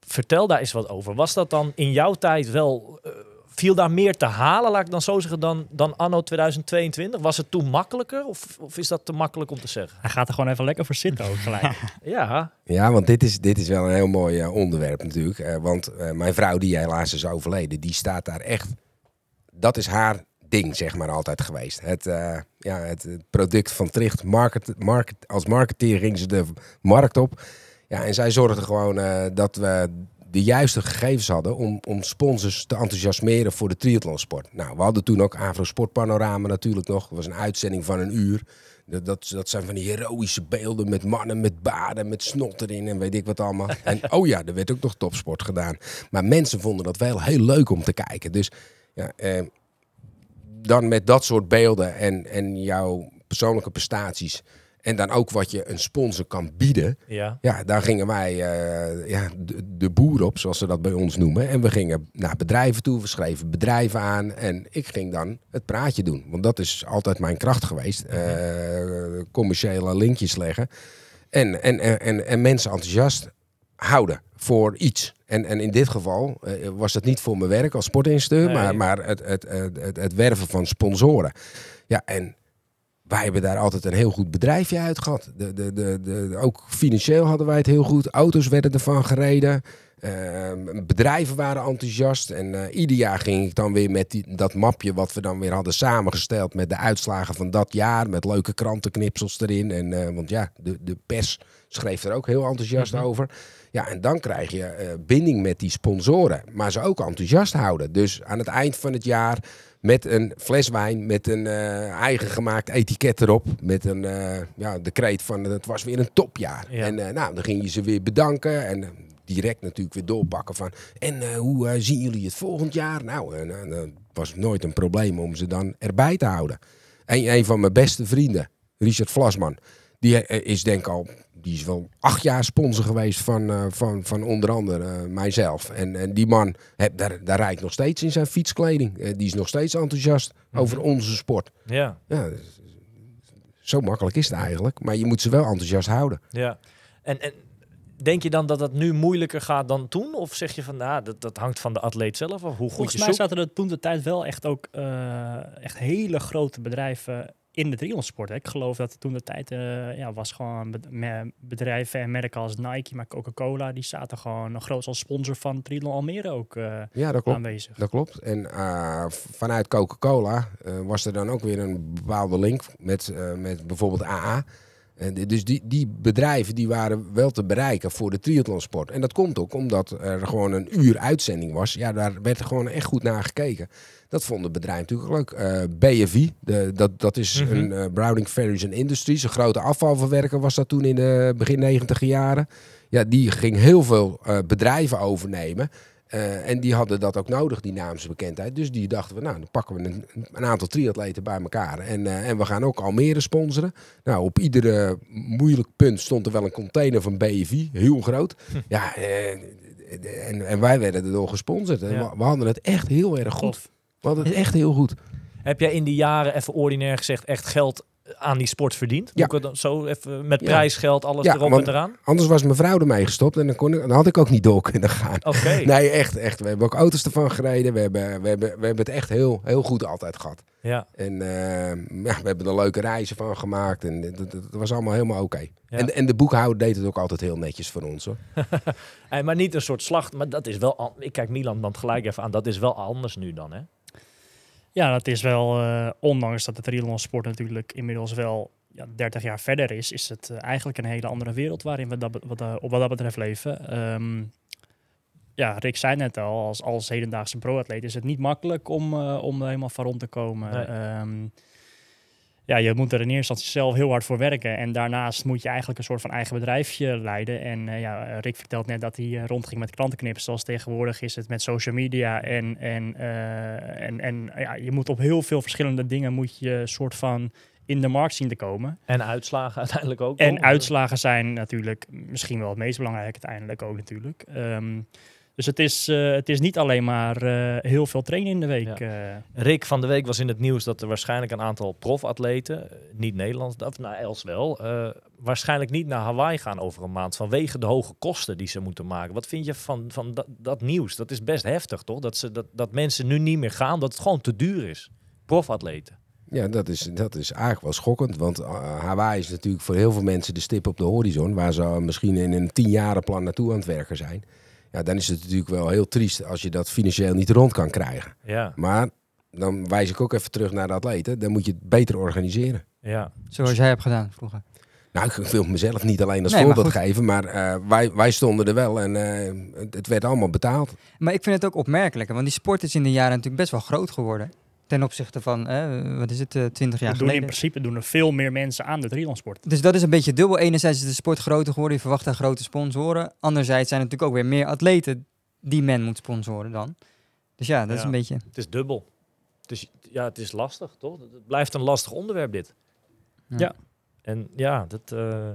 Vertel daar eens wat over. Was dat dan in jouw tijd wel, eh, viel daar meer te halen, laat ik dan zo zeggen, dan, dan anno 2022? Was het toen makkelijker of, of is dat te makkelijk om te zeggen? Hij gaat er gewoon even lekker voor zitten ook gelijk. Ja, Ja, want dit is, dit is wel een heel mooi eh, onderwerp natuurlijk. Eh, want eh, mijn vrouw, die helaas is overleden, die staat daar echt. Dat is haar ding, zeg maar, altijd geweest. Het, eh, ja, het, product van Tricht, market, market, als marketeer ging ze de markt op. Ja, en zij zorgde gewoon eh, dat we de juiste gegevens hadden om, om sponsors te enthousiasmeren voor de triathlonsport. Nou, we hadden toen ook Avro Sport Panorama natuurlijk nog. Dat was een uitzending van een uur. Dat, dat, dat zijn van die heroïsche beelden met mannen met baden, met snot erin en weet ik wat allemaal. En oh ja, er werd ook nog topsport gedaan. Maar mensen vonden dat wel heel leuk om te kijken. Dus ja, eh, dan met dat soort beelden en, en jouw persoonlijke prestaties. En dan ook wat je een sponsor kan bieden. ja. Ja, daar gingen wij eh, ja, de, de boer op, zoals ze dat bij ons noemen. En we gingen naar bedrijven toe, we schreven bedrijven aan. En ik ging dan het praatje doen. Want dat is altijd mijn kracht geweest. eh, commerciële linkjes leggen. En, en, en, en, en mensen enthousiast houden voor iets. En, en in dit geval eh, was het niet voor mijn werk als sportinstructeur, Nee. maar, maar het, het, het, het, het werven van sponsoren. Ja, en wij hebben daar altijd een heel goed bedrijfje uit gehad. De, de, de, de, ook financieel hadden wij het heel goed. Auto's werden ervan gereden. Ehm, bedrijven waren enthousiast. En eh, ieder jaar ging ik dan weer met die, dat mapje wat we dan weer hadden samengesteld. Met de uitslagen van dat jaar. Met leuke krantenknipsels erin. En, eh, want ja, de, de pers schreef er ook heel enthousiast over. Ja, en dan krijg je eh, binding met die sponsoren. Maar ze ook enthousiast houden. Dus aan het eind van het jaar met een fles wijn, met een eh, eigen gemaakt etiket erop. Met een eh, ja, decreet van het was weer een topjaar. Ja. En eh, nou, dan ging je ze weer bedanken. En direct natuurlijk weer doorpakken van. En hoe zien jullie het volgend jaar? Nou, eh, dat was nooit een probleem om ze dan erbij te houden. En een van mijn beste vrienden, Richard Vlasman, die is denk ik al. Die is wel acht jaar sponsor geweest van, eh, van, van onder andere eh, mijzelf. En, en die man, heb, daar, daar rijdt nog steeds in zijn fietskleding. Eh, die is nog steeds enthousiast over onze sport. Ja, Ja, zo makkelijk is het eigenlijk. Maar je moet ze wel enthousiast houden. ja. En, en denk je dan dat dat nu moeilijker gaat dan toen? Of zeg je van, nou, dat, dat hangt van de atleet zelf af? Hoe goed Volgens je mij zoekt? zaten er toen de tijd wel echt ook eh, echt hele grote bedrijven in de triathlonsport. Ik geloof dat toen de tijd eh, ja, was gewoon bedrijven en merken als Nike, maar Coca-Cola, die zaten gewoon groot als sponsor van Triathlon Almere ook eh, Ja, dat klopt. aanwezig. Dat klopt. En eh, vanuit Coca-Cola was er dan ook weer een bepaalde link met, met bijvoorbeeld AA. En dus die, die bedrijven die waren wel te bereiken voor de triathlonsport. En dat komt ook omdat er gewoon een uur uitzending was. Ja, daar werd er gewoon echt goed naar gekeken. Dat vonden bedrijven natuurlijk leuk. BFI, de, dat, dat is Mhm. een eh, Browning Ferries and Industries. Een grote afvalverwerker was dat toen in de begin negentig jaren. Ja, die ging heel veel eh, bedrijven overnemen. En die hadden dat ook nodig, die naamsbekendheid. Dus die dachten we, nou, dan pakken we een, een aantal triatleten bij elkaar. En, en we gaan ook Almere sponsoren. Nou, op iedere moeilijk punt stond er wel een container van BFI, heel groot. Ja, eh, en, en wij werden erdoor gesponsord. Ja. we, we hadden het echt heel erg goed. Tof. Hadden het echt heel goed. Heb jij in die jaren, even ordinair gezegd, echt geld aan die sport verdient? Ja. Moet ik het dan zo even met Ja. prijsgeld, alles Ja, erop en eraan? Anders was mijn vrouw ermee gestopt en dan, kon ik, dan had ik ook niet door kunnen gaan. Oké. Nee, echt, echt. We hebben ook auto's ervan gereden. We hebben, we hebben, we hebben het echt heel, heel goed altijd gehad. Ja. En eh, ja, we hebben er leuke reizen van gemaakt. En dat, dat, dat was allemaal helemaal oké. Ja. En, en de boekhouder deed het ook altijd heel netjes voor ons. Hoor. Hey, maar niet een soort slacht, maar dat is wel... Ik kijk Milan dan gelijk even aan, dat is wel anders nu dan, hè? Ja, dat is wel, eh, ondanks dat de triathlonsport natuurlijk inmiddels wel ja, 30 jaar verder is, is het eh, eigenlijk een hele andere wereld waarin we dat, wat, eh, op wat dat betreft leven. Ehm, ja, Rick zei net al, als, als hedendaagse pro-atleet is het niet makkelijk om, om er helemaal van rond te komen. Nee. Ehm, ja, je moet er in eerste instantie zelf heel hard voor werken. En daarnaast moet je eigenlijk een soort van eigen bedrijfje leiden. En eh, ja, Rick vertelt net dat hij eh, rondging met klantenknips. Zoals tegenwoordig is het met social media. En, en, eh, en, en ja, je moet op heel veel verschillende dingen moet je soort van in de markt zien te komen. En uitslagen uiteindelijk ook. En uitslagen zijn natuurlijk misschien wel het meest belangrijk uiteindelijk ook natuurlijk. Ehm, dus het is, eh, het is niet alleen maar eh, heel veel trainen in de week. eh. Rick van de week was in het nieuws dat er waarschijnlijk een aantal profatleten, niet Nederlands, of nou Els wel, eh, waarschijnlijk niet naar Hawaii gaan over een maand vanwege de hoge kosten die ze moeten maken. Wat vind je van, van dat, dat nieuws? Dat is best heftig, toch? Dat, ze, dat, dat mensen nu niet meer gaan, dat het gewoon te duur is. Profatleten. Ja, dat is, dat is eigenlijk wel schokkend. Want Hawaii is natuurlijk voor heel veel mensen de stip op de horizon. Waar ze misschien in een tienjarenplan naartoe aan het werken zijn. Ja, dan is het natuurlijk wel heel triest als je dat financieel niet rond kan krijgen. Ja, Maar dan wijs ik ook even terug naar de atleten. Dan moet je het beter organiseren. ja. Zoals jij hebt gedaan vroeger. Nou, ik wil mezelf niet alleen als Nee, voorbeeld geven. Maar eh, wij, wij stonden er wel en eh, het, het werd allemaal betaald. Maar ik vind het ook opmerkelijk, want die sport is in de jaren natuurlijk best wel groot geworden. Ten opzichte van, eh, wat is het, eh, 20 jaar We doen in geleden. principe doen er veel meer mensen aan de triathlonsport. Dus dat is een beetje dubbel. Enerzijds is de sport groter geworden, je verwacht daar grote sponsoren. Anderzijds zijn er natuurlijk ook weer meer atleten die men moet sponsoren dan. Dus ja, dat is een beetje... Het is dubbel. Dus ja, het is lastig, toch? Het blijft een lastig onderwerp, dit. Ja. Ja. En ja, dat eh,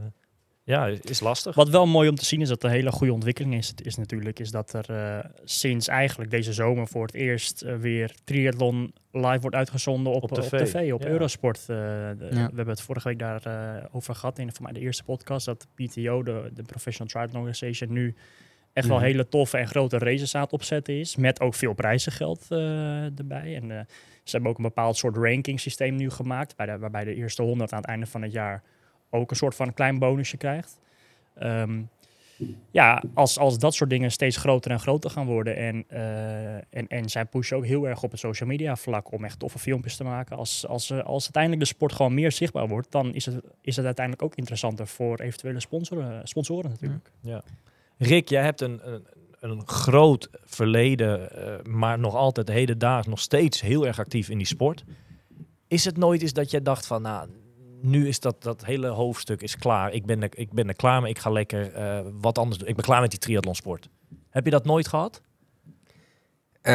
ja, is lastig. Wat wel mooi om te zien is dat een hele goede ontwikkeling is, is natuurlijk, is dat er eh, sinds eigenlijk deze zomer voor het eerst eh, weer triathlon live wordt uitgezonden op, Op op tv, op ja. Eurosport. Eh, de- We hebben het vorige week daarover over gehad in voor mij de eerste podcast, dat PTO, de, de Professional Triathlon Organization, nu echt wel hele toffe en grote races aan het opzetten is, met ook veel prijzengeld eh, erbij. En eh, ze hebben ook een bepaald soort ranking systeem nu gemaakt, bij de, waarbij de eerste 100 aan het einde van het jaar ook een soort van klein bonusje krijgt. Ehm, ja, als, als dat soort dingen steeds groter en groter gaan worden. En, eh, en, en zij pushen ook heel erg op het social media vlak om echt toffe filmpjes te maken. Als, als, eh, als uiteindelijk de sport gewoon meer zichtbaar wordt, dan is het, is het uiteindelijk ook interessanter voor eventuele sponsoren, sponsoren natuurlijk. Rick, jij hebt een, een, een groot verleden, eh, maar nog altijd hedendaags nog steeds heel erg actief in die sport. Is het nooit eens dat jij dacht van, nou, nu is dat, dat hele hoofdstuk is klaar. Ik ben er, ik ben er klaar mee, ik ga lekker eh, wat anders doen. Ik ben klaar met die triathlonsport. Heb je dat nooit gehad? Eh,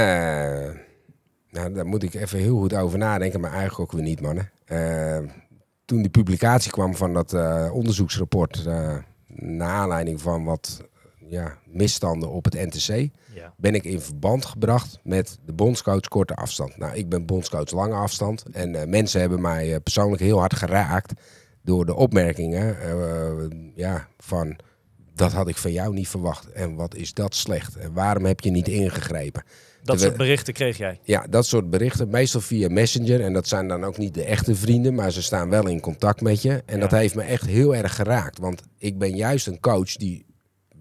nou, daar moet ik even heel goed over nadenken, maar eigenlijk ook weer niet, mannen. Eh, toen die publicatie kwam van dat onderzoeksrapport, naar aanleiding van wat ja, misstanden op het NTC, Ja. ben ik in verband gebracht met de bondscoach korte afstand. Nou, ik ben bondscoach lange afstand en eh, mensen hebben mij eh, persoonlijk heel hard geraakt door de opmerkingen eh, ja, van dat had ik van jou niet verwacht en wat is dat slecht en waarom heb je niet ingegrepen? Dat soort berichten kreeg jij. Ja, dat soort berichten, meestal via Messenger. En dat zijn dan ook niet de echte vrienden, maar ze staan wel in contact met je. En Ja. dat heeft me echt heel erg geraakt. Want ik ben juist een coach die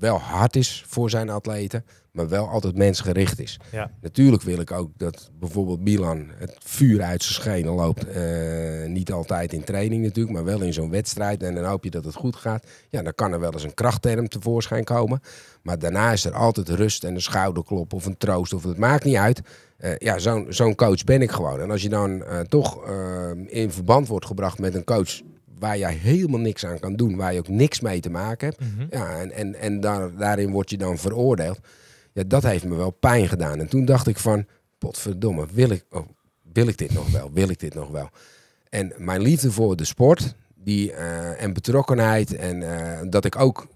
wel hard is voor zijn atleten, maar wel altijd mensgericht is. Ja. Natuurlijk wil ik ook dat bijvoorbeeld Milan het vuur uit zijn schenen loopt. Eh, niet altijd in training natuurlijk, maar wel in zo'n wedstrijd. En dan hoop je dat het goed gaat. Ja, dan kan er wel eens een krachtterm tevoorschijn komen. Maar daarna is er altijd rust en een schouderklop of een troost. Of het maakt niet uit. Eh, ja, zo'n zo'n coach ben ik gewoon. En als je dan eh, toch in verband wordt gebracht met een coach waar jij helemaal niks aan kan doen, waar je ook niks mee te maken hebt. Ja, en, en, en daar, daarin word je dan veroordeeld. Ja, dat heeft me wel pijn gedaan. En toen dacht ik van, potverdomme, wil ik, oh, wil ik dit nog wel? Wil ik dit nog wel? En mijn liefde voor de sport die, eh, en betrokkenheid en eh, dat ik ook,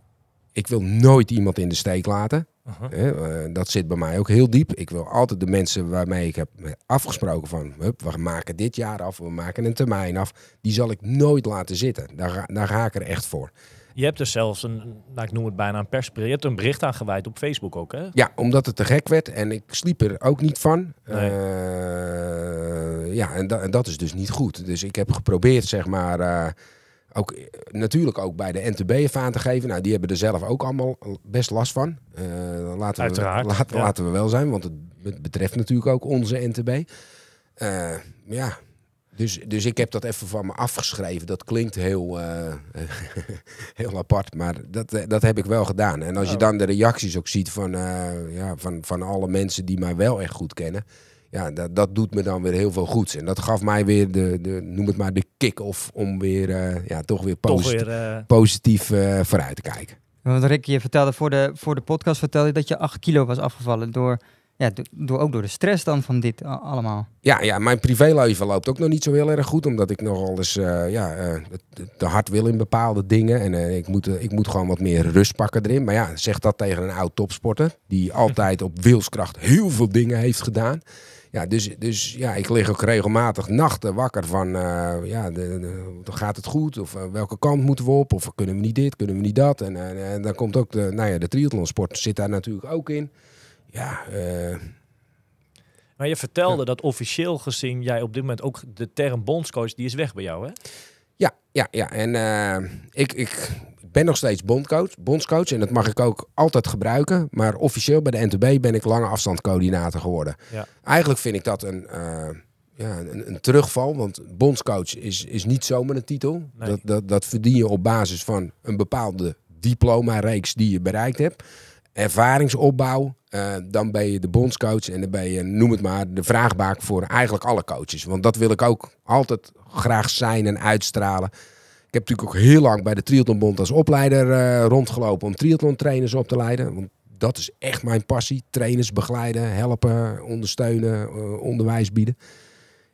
ik wil nooit iemand in de steek laten. Uh-huh. Eh, dat zit bij mij ook heel diep. Ik wil altijd de mensen waarmee ik heb afgesproken van... Hup, we maken dit jaar af, we maken een termijn af. Die zal ik nooit laten zitten. Daar, ga- daar ga ik er echt voor. Je hebt dus zelfs een, nou, ik noem het bijna een persbericht. Je hebt een bericht aangeweid op Facebook ook, hè? Ja, omdat het te gek werd en ik sliep er ook niet van. Nee. Eh, ja, en, da- en dat is dus niet goed. Dus ik heb geprobeerd, zeg maar, eh, ook, eh, natuurlijk ook bij de NTB even aan te geven. Nou, die hebben er zelf ook allemaal best last van. Eh, laten, we, Uiteraard, laten, ja. laten we wel zijn, want het bet- betreft natuurlijk ook onze NTB. Eh, ja, dus, dus ik heb dat even van me afgeschreven. Dat klinkt heel, heel apart, maar dat, dat heb ik wel gedaan. En als je Oh. dan de reacties ook ziet van, ja, van, van alle mensen die mij wel echt goed kennen. Ja, dat, dat doet me dan weer heel veel goeds. En dat gaf mij weer de, de noem het maar, de kick-off om weer, eh, ja, toch weer, Toch posit- weer... eh, positief eh, vooruit te kijken. Want Rick, je vertelde voor de, voor de podcast vertelde je dat je 8 kilo was afgevallen. Door, ja, do- door, ook door de stress dan van dit allemaal. Ja, ja, mijn privéleven loopt ook nog niet zo heel erg goed. Omdat ik nogal eens eh, ja, eh, te- hard wil in bepaalde dingen. En ik, moet, ik moet gewoon wat meer rust pakken erin. Maar ja, zeg dat tegen een oud topsporter. Die altijd op wilskracht heel veel dingen heeft gedaan. Ja, dus, dus ja, ik lig ook regelmatig nachten wakker van... eh, ja, de, de- gaat het goed? Of eh, welke kant moeten we op? Of kunnen we niet dit? Kunnen we niet dat? En, eh, en dan komt ook de, nou ja, de triathlonsport zit daar natuurlijk ook in. Ja, eh, maar je vertelde dat officieel gezien jij op dit moment ook de term bondscoach, die is weg bij jou, hè? Ja, ja, ja. En eh, ik, ik ben nog steeds bondcoach, bondscoach. En dat mag ik ook altijd gebruiken. Maar officieel bij de NTB ben ik lange afstandcoördinator geworden. Ja. Eigenlijk vind ik dat een, eh, ja, een, een terugval. Want bondscoach is, is niet zomaar een titel. Nee. Dat, dat, dat verdien je op basis van een bepaalde diploma-reeks die je bereikt hebt. Ervaringsopbouw. eh, dan ben je de bondscoach en dan ben je, noem het maar, de vraagbaak voor eigenlijk alle coaches. Want dat wil ik ook altijd graag zijn en uitstralen. Ik heb natuurlijk ook heel lang bij de Triathlonbond als opleider eh, rondgelopen om triathlon-trainers op te leiden. Want dat is echt mijn passie. Trainers begeleiden, helpen, ondersteunen, eh, onderwijs bieden.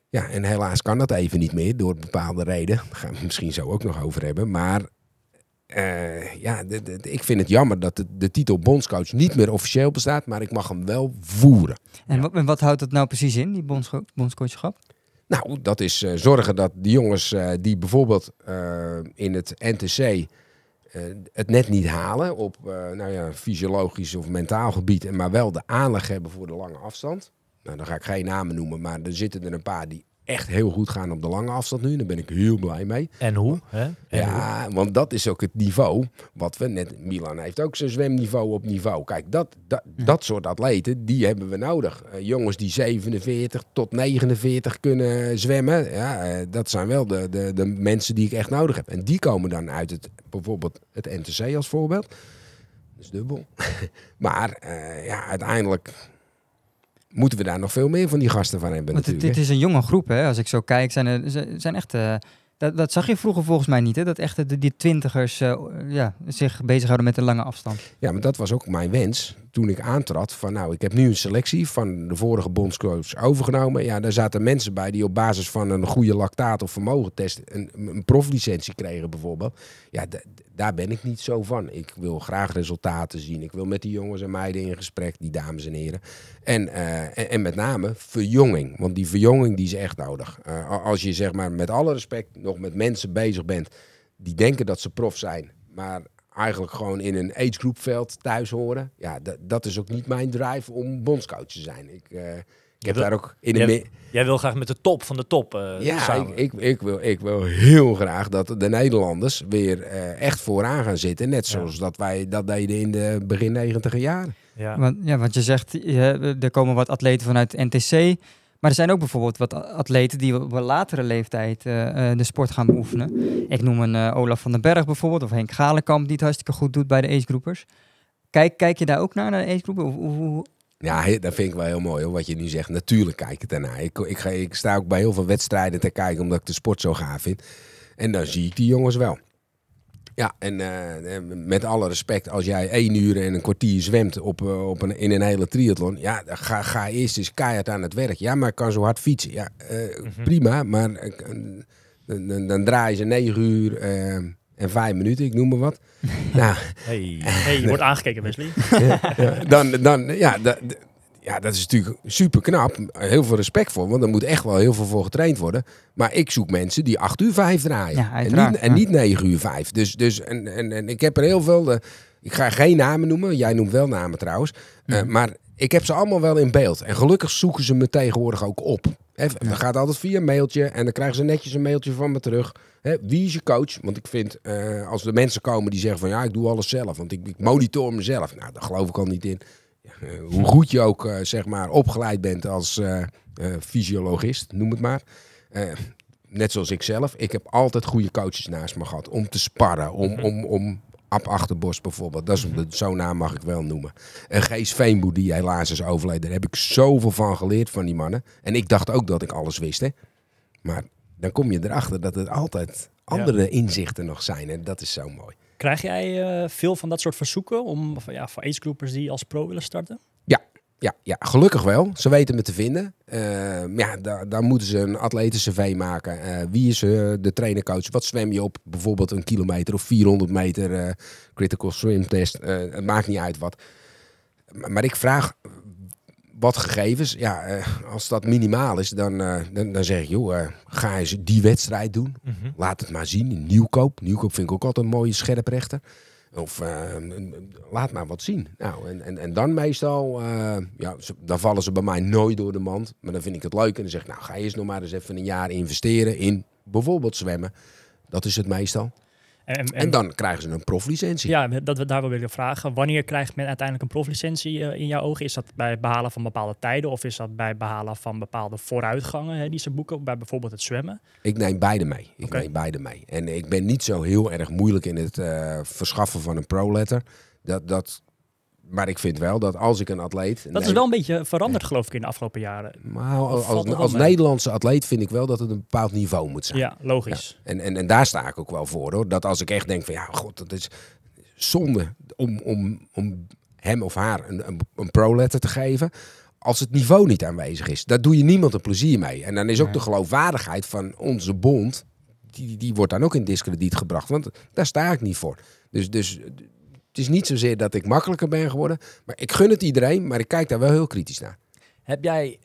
Ja, en helaas kan dat even niet meer door bepaalde reden. Daar gaan we het misschien zo ook nog over hebben. Maar eh, ja, ik vind het jammer dat de, titel bondscoach niet meer officieel bestaat. Maar ik mag hem wel voeren. En, wat, wat houdt dat nou precies in, die bondsco bondscoachschap? Nou, dat is eh, zorgen dat de jongens eh, die bijvoorbeeld eh, in het NTC het net niet halen op nou ja, fysiologisch of mentaal gebied, maar wel de aanleg hebben voor de lange afstand. Nou, dan ga ik geen namen noemen, maar er zitten er een paar die echt heel goed gaan op de lange afstand nu. Daar ben ik heel blij mee. En hoe? Hè? En hoe? Ja, want dat is ook het niveau wat we net... Milan heeft ook zijn zwemniveau op niveau. Kijk, dat, dat, dat soort atleten, die hebben we nodig. Eh, jongens die 47 tot 49 kunnen zwemmen. Ja, eh, dat zijn wel de, de, de mensen die ik echt nodig heb. En die komen dan uit het, bijvoorbeeld het NTC als voorbeeld. Dat is dubbel. maar eh, ja, uiteindelijk moeten we daar nog veel meer van die gasten van hebben Want het, natuurlijk. dit is een jonge groep, hè? Als ik zo kijk, zijn er ze- zijn echt... eh, dat, dat zag je vroeger volgens mij niet, hè? Dat echt de, die twintigers eh, ja, zich bezighouden met de lange afstand. Ja, maar dat was ook mijn wens toen ik aantrad. Van nou, ik heb nu een selectie van de vorige bondscoach overgenomen. Ja, daar zaten mensen bij die op basis van een goede lactaat of vermogentest een, een proflicentie kregen bijvoorbeeld. Ja, daar ben ik niet zo van. Ik wil graag resultaten zien. Ik wil met die jongens en meiden in gesprek, die dames en heren. En, eh, en, met name verjonging. Want die verjonging die is echt nodig. Eh, als je zeg maar met alle respect nog met mensen bezig bent die denken dat ze prof zijn, maar eigenlijk gewoon in een agegroupveld thuis horen. Ja, dat, dat is ook niet mijn drive om bondscoach te zijn. Ik, eh, ik heb wil- daar ook in de Jij, jij wil graag met de top van de top eh, ja, samen. ik, ik, ik, wil, ik wil heel graag dat de Nederlanders weer eh, echt vooraan gaan zitten. Net zoals dat wij dat deden in de begin negentiger jaren. ja. Want, ja, want je zegt, je- er komen wat atleten vanuit NTC. Maar er zijn ook bijvoorbeeld wat atleten die op een latere leeftijd eh, de sport gaan beoefenen. Ik noem een Olaf van den Berg bijvoorbeeld, of Henk Galenkamp, die het hartstikke goed doet bij de agegroepers. Kijk, kijk je daar ook naar, naar de agegroepen? Hoe- Ja, dat vind ik wel heel mooi hoor, wat je nu zegt. Natuurlijk kijk ik ernaar. Ik, ik, ga, ik sta ook bij heel veel wedstrijden te kijken omdat ik de sport zo gaaf vind. En dan zie ik die jongens wel. Ja, en eh, eh, met alle respect, als jij één uur en een kwartier zwemt op, eh, op een, in een hele triathlon, ja, ga, ga eerst eens keihard aan het werk. Ja, maar ik kan zo hard fietsen. Ja, eh, prima, maar dan, dan, dan draai je ze negen uur en vijf minuten, ik noem maar wat. nou, Hey. Hey, je wordt aangekeken, Wesley. ja, dan, dan, ja, da- d- ja, dat is natuurlijk super knap. Heel veel respect voor, want er moet echt wel heel veel voor getraind worden. Maar ik zoek mensen die 8 uur 5 draaien. Ja, en, niet, en niet 9 uur 5. Dus, dus en, en, en ik heb er heel veel. eh, ik ga geen namen noemen. Jij noemt wel namen trouwens. Eh, Mhm. maar ik heb ze allemaal wel in beeld. En gelukkig zoeken ze me tegenwoordig ook op. Hè, Dat gaat altijd via een mailtje. En dan krijgen ze netjes een mailtje van me terug. Wie is je coach? Want ik vind, eh, als er mensen komen die zeggen van ja, ik doe alles zelf. Want ik, ik monitor mezelf. Nou, daar geloof ik al niet in. Ja, eh, hoe goed je ook eh, zeg maar opgeleid bent als fysiologist, noem het maar. Net zoals ik zelf. Ik heb altijd goede coaches naast me gehad. Om te sparren. Om, om, om Ab Achterbos bijvoorbeeld. Dat is, Zo'n naam mag ik wel noemen. En Gees Veenboer, die helaas is overleden. Daar heb ik zoveel van geleerd van die mannen. En ik dacht ook dat ik alles wist. Hè? Maar dan kom je erachter dat er altijd andere inzichten nog zijn. En dat is zo mooi. Krijg jij eh, veel van dat soort verzoeken om, van, ja, voor agegroupers die als pro willen starten? Ja, ja, gelukkig wel. Ze weten me te vinden. Eh, ja, daar, daar moeten ze een atletenscv maken. Eh, wie is eh, de trainercoach? Wat zwem je op? Bijvoorbeeld een kilometer of 400 meter critical swim test. Het maakt niet uit wat. Maar, ik vraag wat gegevens. Ja, als dat minimaal is, dan, dan, dan zeg ik, joh, ga eens die wedstrijd doen. Mhm. Laat het maar zien Nieuwkoop. Nieuwkoop vind ik ook altijd een mooie scherprechter. Of eh, laat maar wat zien. Nou, en, en, en dan meestal, eh, ja, dan vallen ze bij mij nooit door de mand. Maar dan vind ik het leuk en dan zeg ik, nou ga eens nog maar eens even een jaar investeren in bijvoorbeeld zwemmen. Dat is het meestal. En, en, En dan krijgen ze een proflicentie. Ja, dat we daar wel willen vragen. Wanneer krijgt men uiteindelijk een proflicentie eh, in jouw ogen? Is dat bij het behalen van bepaalde tijden of is dat bij het behalen van bepaalde vooruitgangen hè, die ze boeken? Bij bijvoorbeeld het zwemmen? Ik neem beide mee. Ik neem beide mee. En ik ben niet zo heel erg moeilijk in het eh, verschaffen van een pro-letter. Dat, dat, maar ik vind wel dat als ik een atleet... Dat is wel een beetje veranderd geloof ik in de afgelopen jaren. Maar als, als? Nederlandse atleet vind ik wel dat het een bepaald niveau moet zijn. Ja, logisch. En, en, en daar sta ik ook wel voor hoor. Dat als ik echt denk van ja, god, dat is zonde om, om, om hem of haar een, een, een pro-letter te geven. Als het niveau niet aanwezig is. Daar doe je niemand een plezier mee. En dan is ook de geloofwaardigheid van onze bond. Die, die wordt dan ook in discrediet gebracht. Want daar sta ik niet voor. Dus, dus het is niet zozeer dat ik makkelijker ben geworden. Maar ik gun het iedereen. Maar ik kijk daar wel heel kritisch naar. Heb jij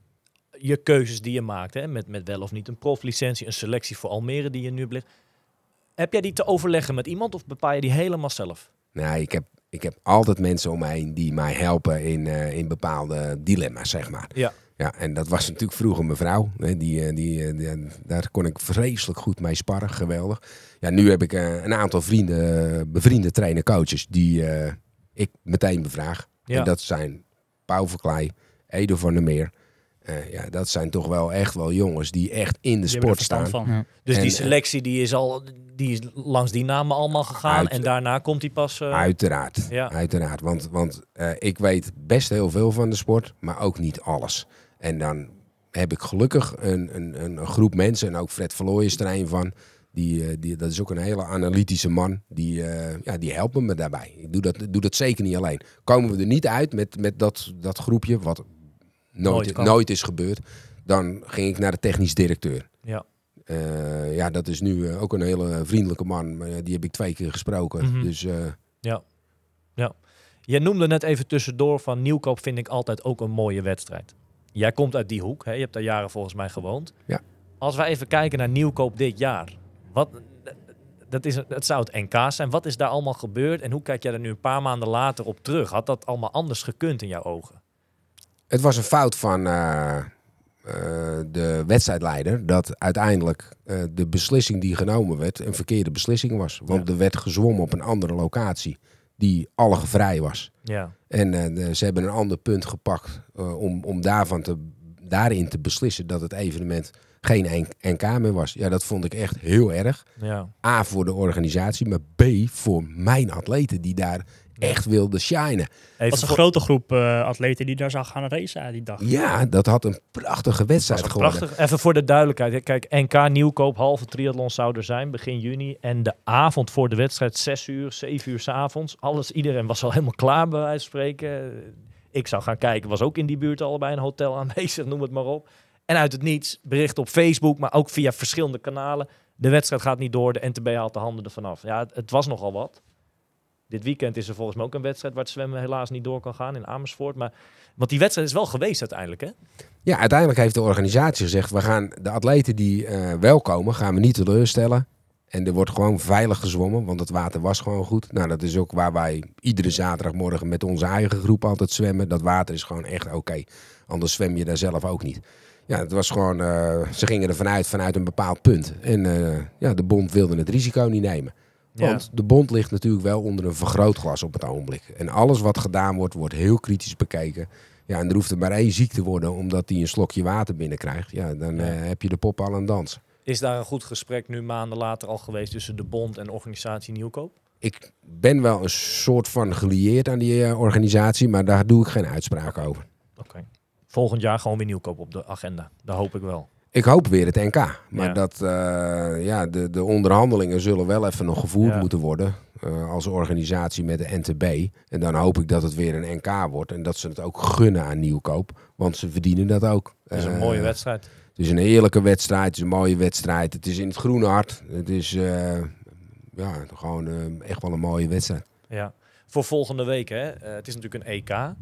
je keuzes die je maakt, hè, met, met wel of niet een proflicentie, een selectie voor Almere die je nu ligt, heb jij die te overleggen met iemand of bepaal je die helemaal zelf? Nee, ik heb, ik heb altijd mensen om me heen die mij helpen in, eh, in bepaalde dilemma's, zeg maar. Ja. Ja, en dat was natuurlijk vroeger mijn vrouw. hè, Die, eh, die, eh, die- daar kon ik vreselijk goed mee sparren, geweldig. Ja, nu heb ik eh, een aantal vrienden, eh, bevriende trainer-coaches die eh, ik meteen bevraag. Ja. En dat zijn Pauw Verkleij, Edo van der Meer. Eh, ja, dat zijn toch wel echt wel jongens die echt in de Die sport staan. van. Ja. Dus En, die eh, selectie die is al die is langs die namen allemaal gegaan Uit- en daarna komt die pas. eh, Uiteraard, Ja. uiteraard. Want, want eh, ik weet best heel veel van de sport, maar ook niet alles. En dan heb ik gelukkig een, een, een groep mensen, en ook Fred Verlooy is er een van. Die, eh, die, dat is ook een hele analytische man. Die, eh, ja, die helpen me daarbij. Ik doe dat, doe dat zeker niet alleen. Komen we er niet uit met, met dat, dat groepje, wat nooit, Nooit is gebeurd, dan ging ik naar de technisch directeur. Ja. Eh, ja, dat is nu ook een hele vriendelijke man. Maar die heb ik twee keer gesproken. Dus eh, Ja. ja. Jij noemde net even tussendoor van Nieuwkoop vind ik altijd ook een mooie wedstrijd. Jij komt uit die hoek, hè? je hebt daar jaren volgens mij gewoond. Ja. Als wij even kijken naar Nieuwkoop dit jaar. Wat, dat, is, dat zou het NK zijn. Wat is daar allemaal gebeurd en hoe kijk jij er nu een paar maanden later op terug? Had dat allemaal anders gekund in jouw ogen? Het was een fout van eh, eh, de wedstrijdleider dat uiteindelijk eh, de beslissing die genomen werd een verkeerde beslissing was. Want er werd gezwommen op een andere locatie die algevrij was. Ja. En eh, ze hebben een ander punt gepakt eh, om, om daarvan te, daarin te beslissen dat het evenement geen NK meer was. Ja, dat vond ik echt heel erg. ja. A, voor de organisatie, maar B, voor mijn atleten die daar echt wilden shinen. Het was een grote groep eh, atleten die daar zou gaan racen die dag. Ja, dat had een prachtige wedstrijd was geworden. prachtig. Even voor de duidelijkheid. Kijk, NK Nieuwkoop, halve triathlon zou er zijn begin juni. En de avond voor de wedstrijd, 6 uur, 7 uur s avonds. Alles, iedereen was al helemaal klaar bij wijze van spreken. Ik zou gaan kijken, was ook in die buurt al bij een hotel aanwezig, noem het maar op. En uit het niets, bericht op Facebook, maar ook via verschillende kanalen. De wedstrijd gaat niet door, de NTB haalt de handen ervan af. Ja, het, het was nogal wat. Dit weekend is er volgens mij ook een wedstrijd waar het zwemmen helaas niet door kan gaan in Amersfoort. Maar, want die wedstrijd is wel geweest uiteindelijk, hè? Ja, uiteindelijk heeft de organisatie gezegd, we gaan de atleten die eh, wel komen, gaan we niet teleurstellen. En er wordt gewoon veilig gezwommen, want het water was gewoon goed. Nou, dat is ook waar wij iedere zaterdagmorgen met onze eigen groep altijd zwemmen. Dat water is gewoon echt oké. Anders zwem je daar zelf ook niet. Ja, het was gewoon, eh, ze gingen er vanuit, vanuit een bepaald punt. En eh, ja, de bond wilde het risico niet nemen. Want de bond ligt natuurlijk wel onder een vergrootglas op het ogenblik. En alles wat gedaan wordt, wordt heel kritisch bekeken. Ja, en er hoeft er maar één ziek te worden omdat hij een slokje water binnenkrijgt. Ja, dan Ja. eh, heb je de pop al aan dansen. Is daar een goed gesprek nu maanden later al geweest tussen de bond en organisatie Nieuwkoop? Ik ben wel een soort van gelieerd aan die eh, organisatie, maar daar doe ik geen uitspraak over. Oké. Volgend jaar gewoon weer Nieuwkoop op de agenda. Dat hoop ik wel. Ik hoop weer het NK. Maar Ja. dat, eh, ja, de, de onderhandelingen zullen wel even nog gevoerd Ja. moeten worden. eh, als organisatie met de NTB. En dan hoop ik dat het weer een NK wordt. En dat ze het ook gunnen aan Nieuwkoop. Want ze verdienen dat ook. Het is een Eh, mooie wedstrijd. Het is een eerlijke wedstrijd. Het is een mooie wedstrijd. Het is in het groene hart. Het is ja, gewoon echt wel een mooie wedstrijd. Ja. Voor volgende week, hè? het is natuurlijk een EK.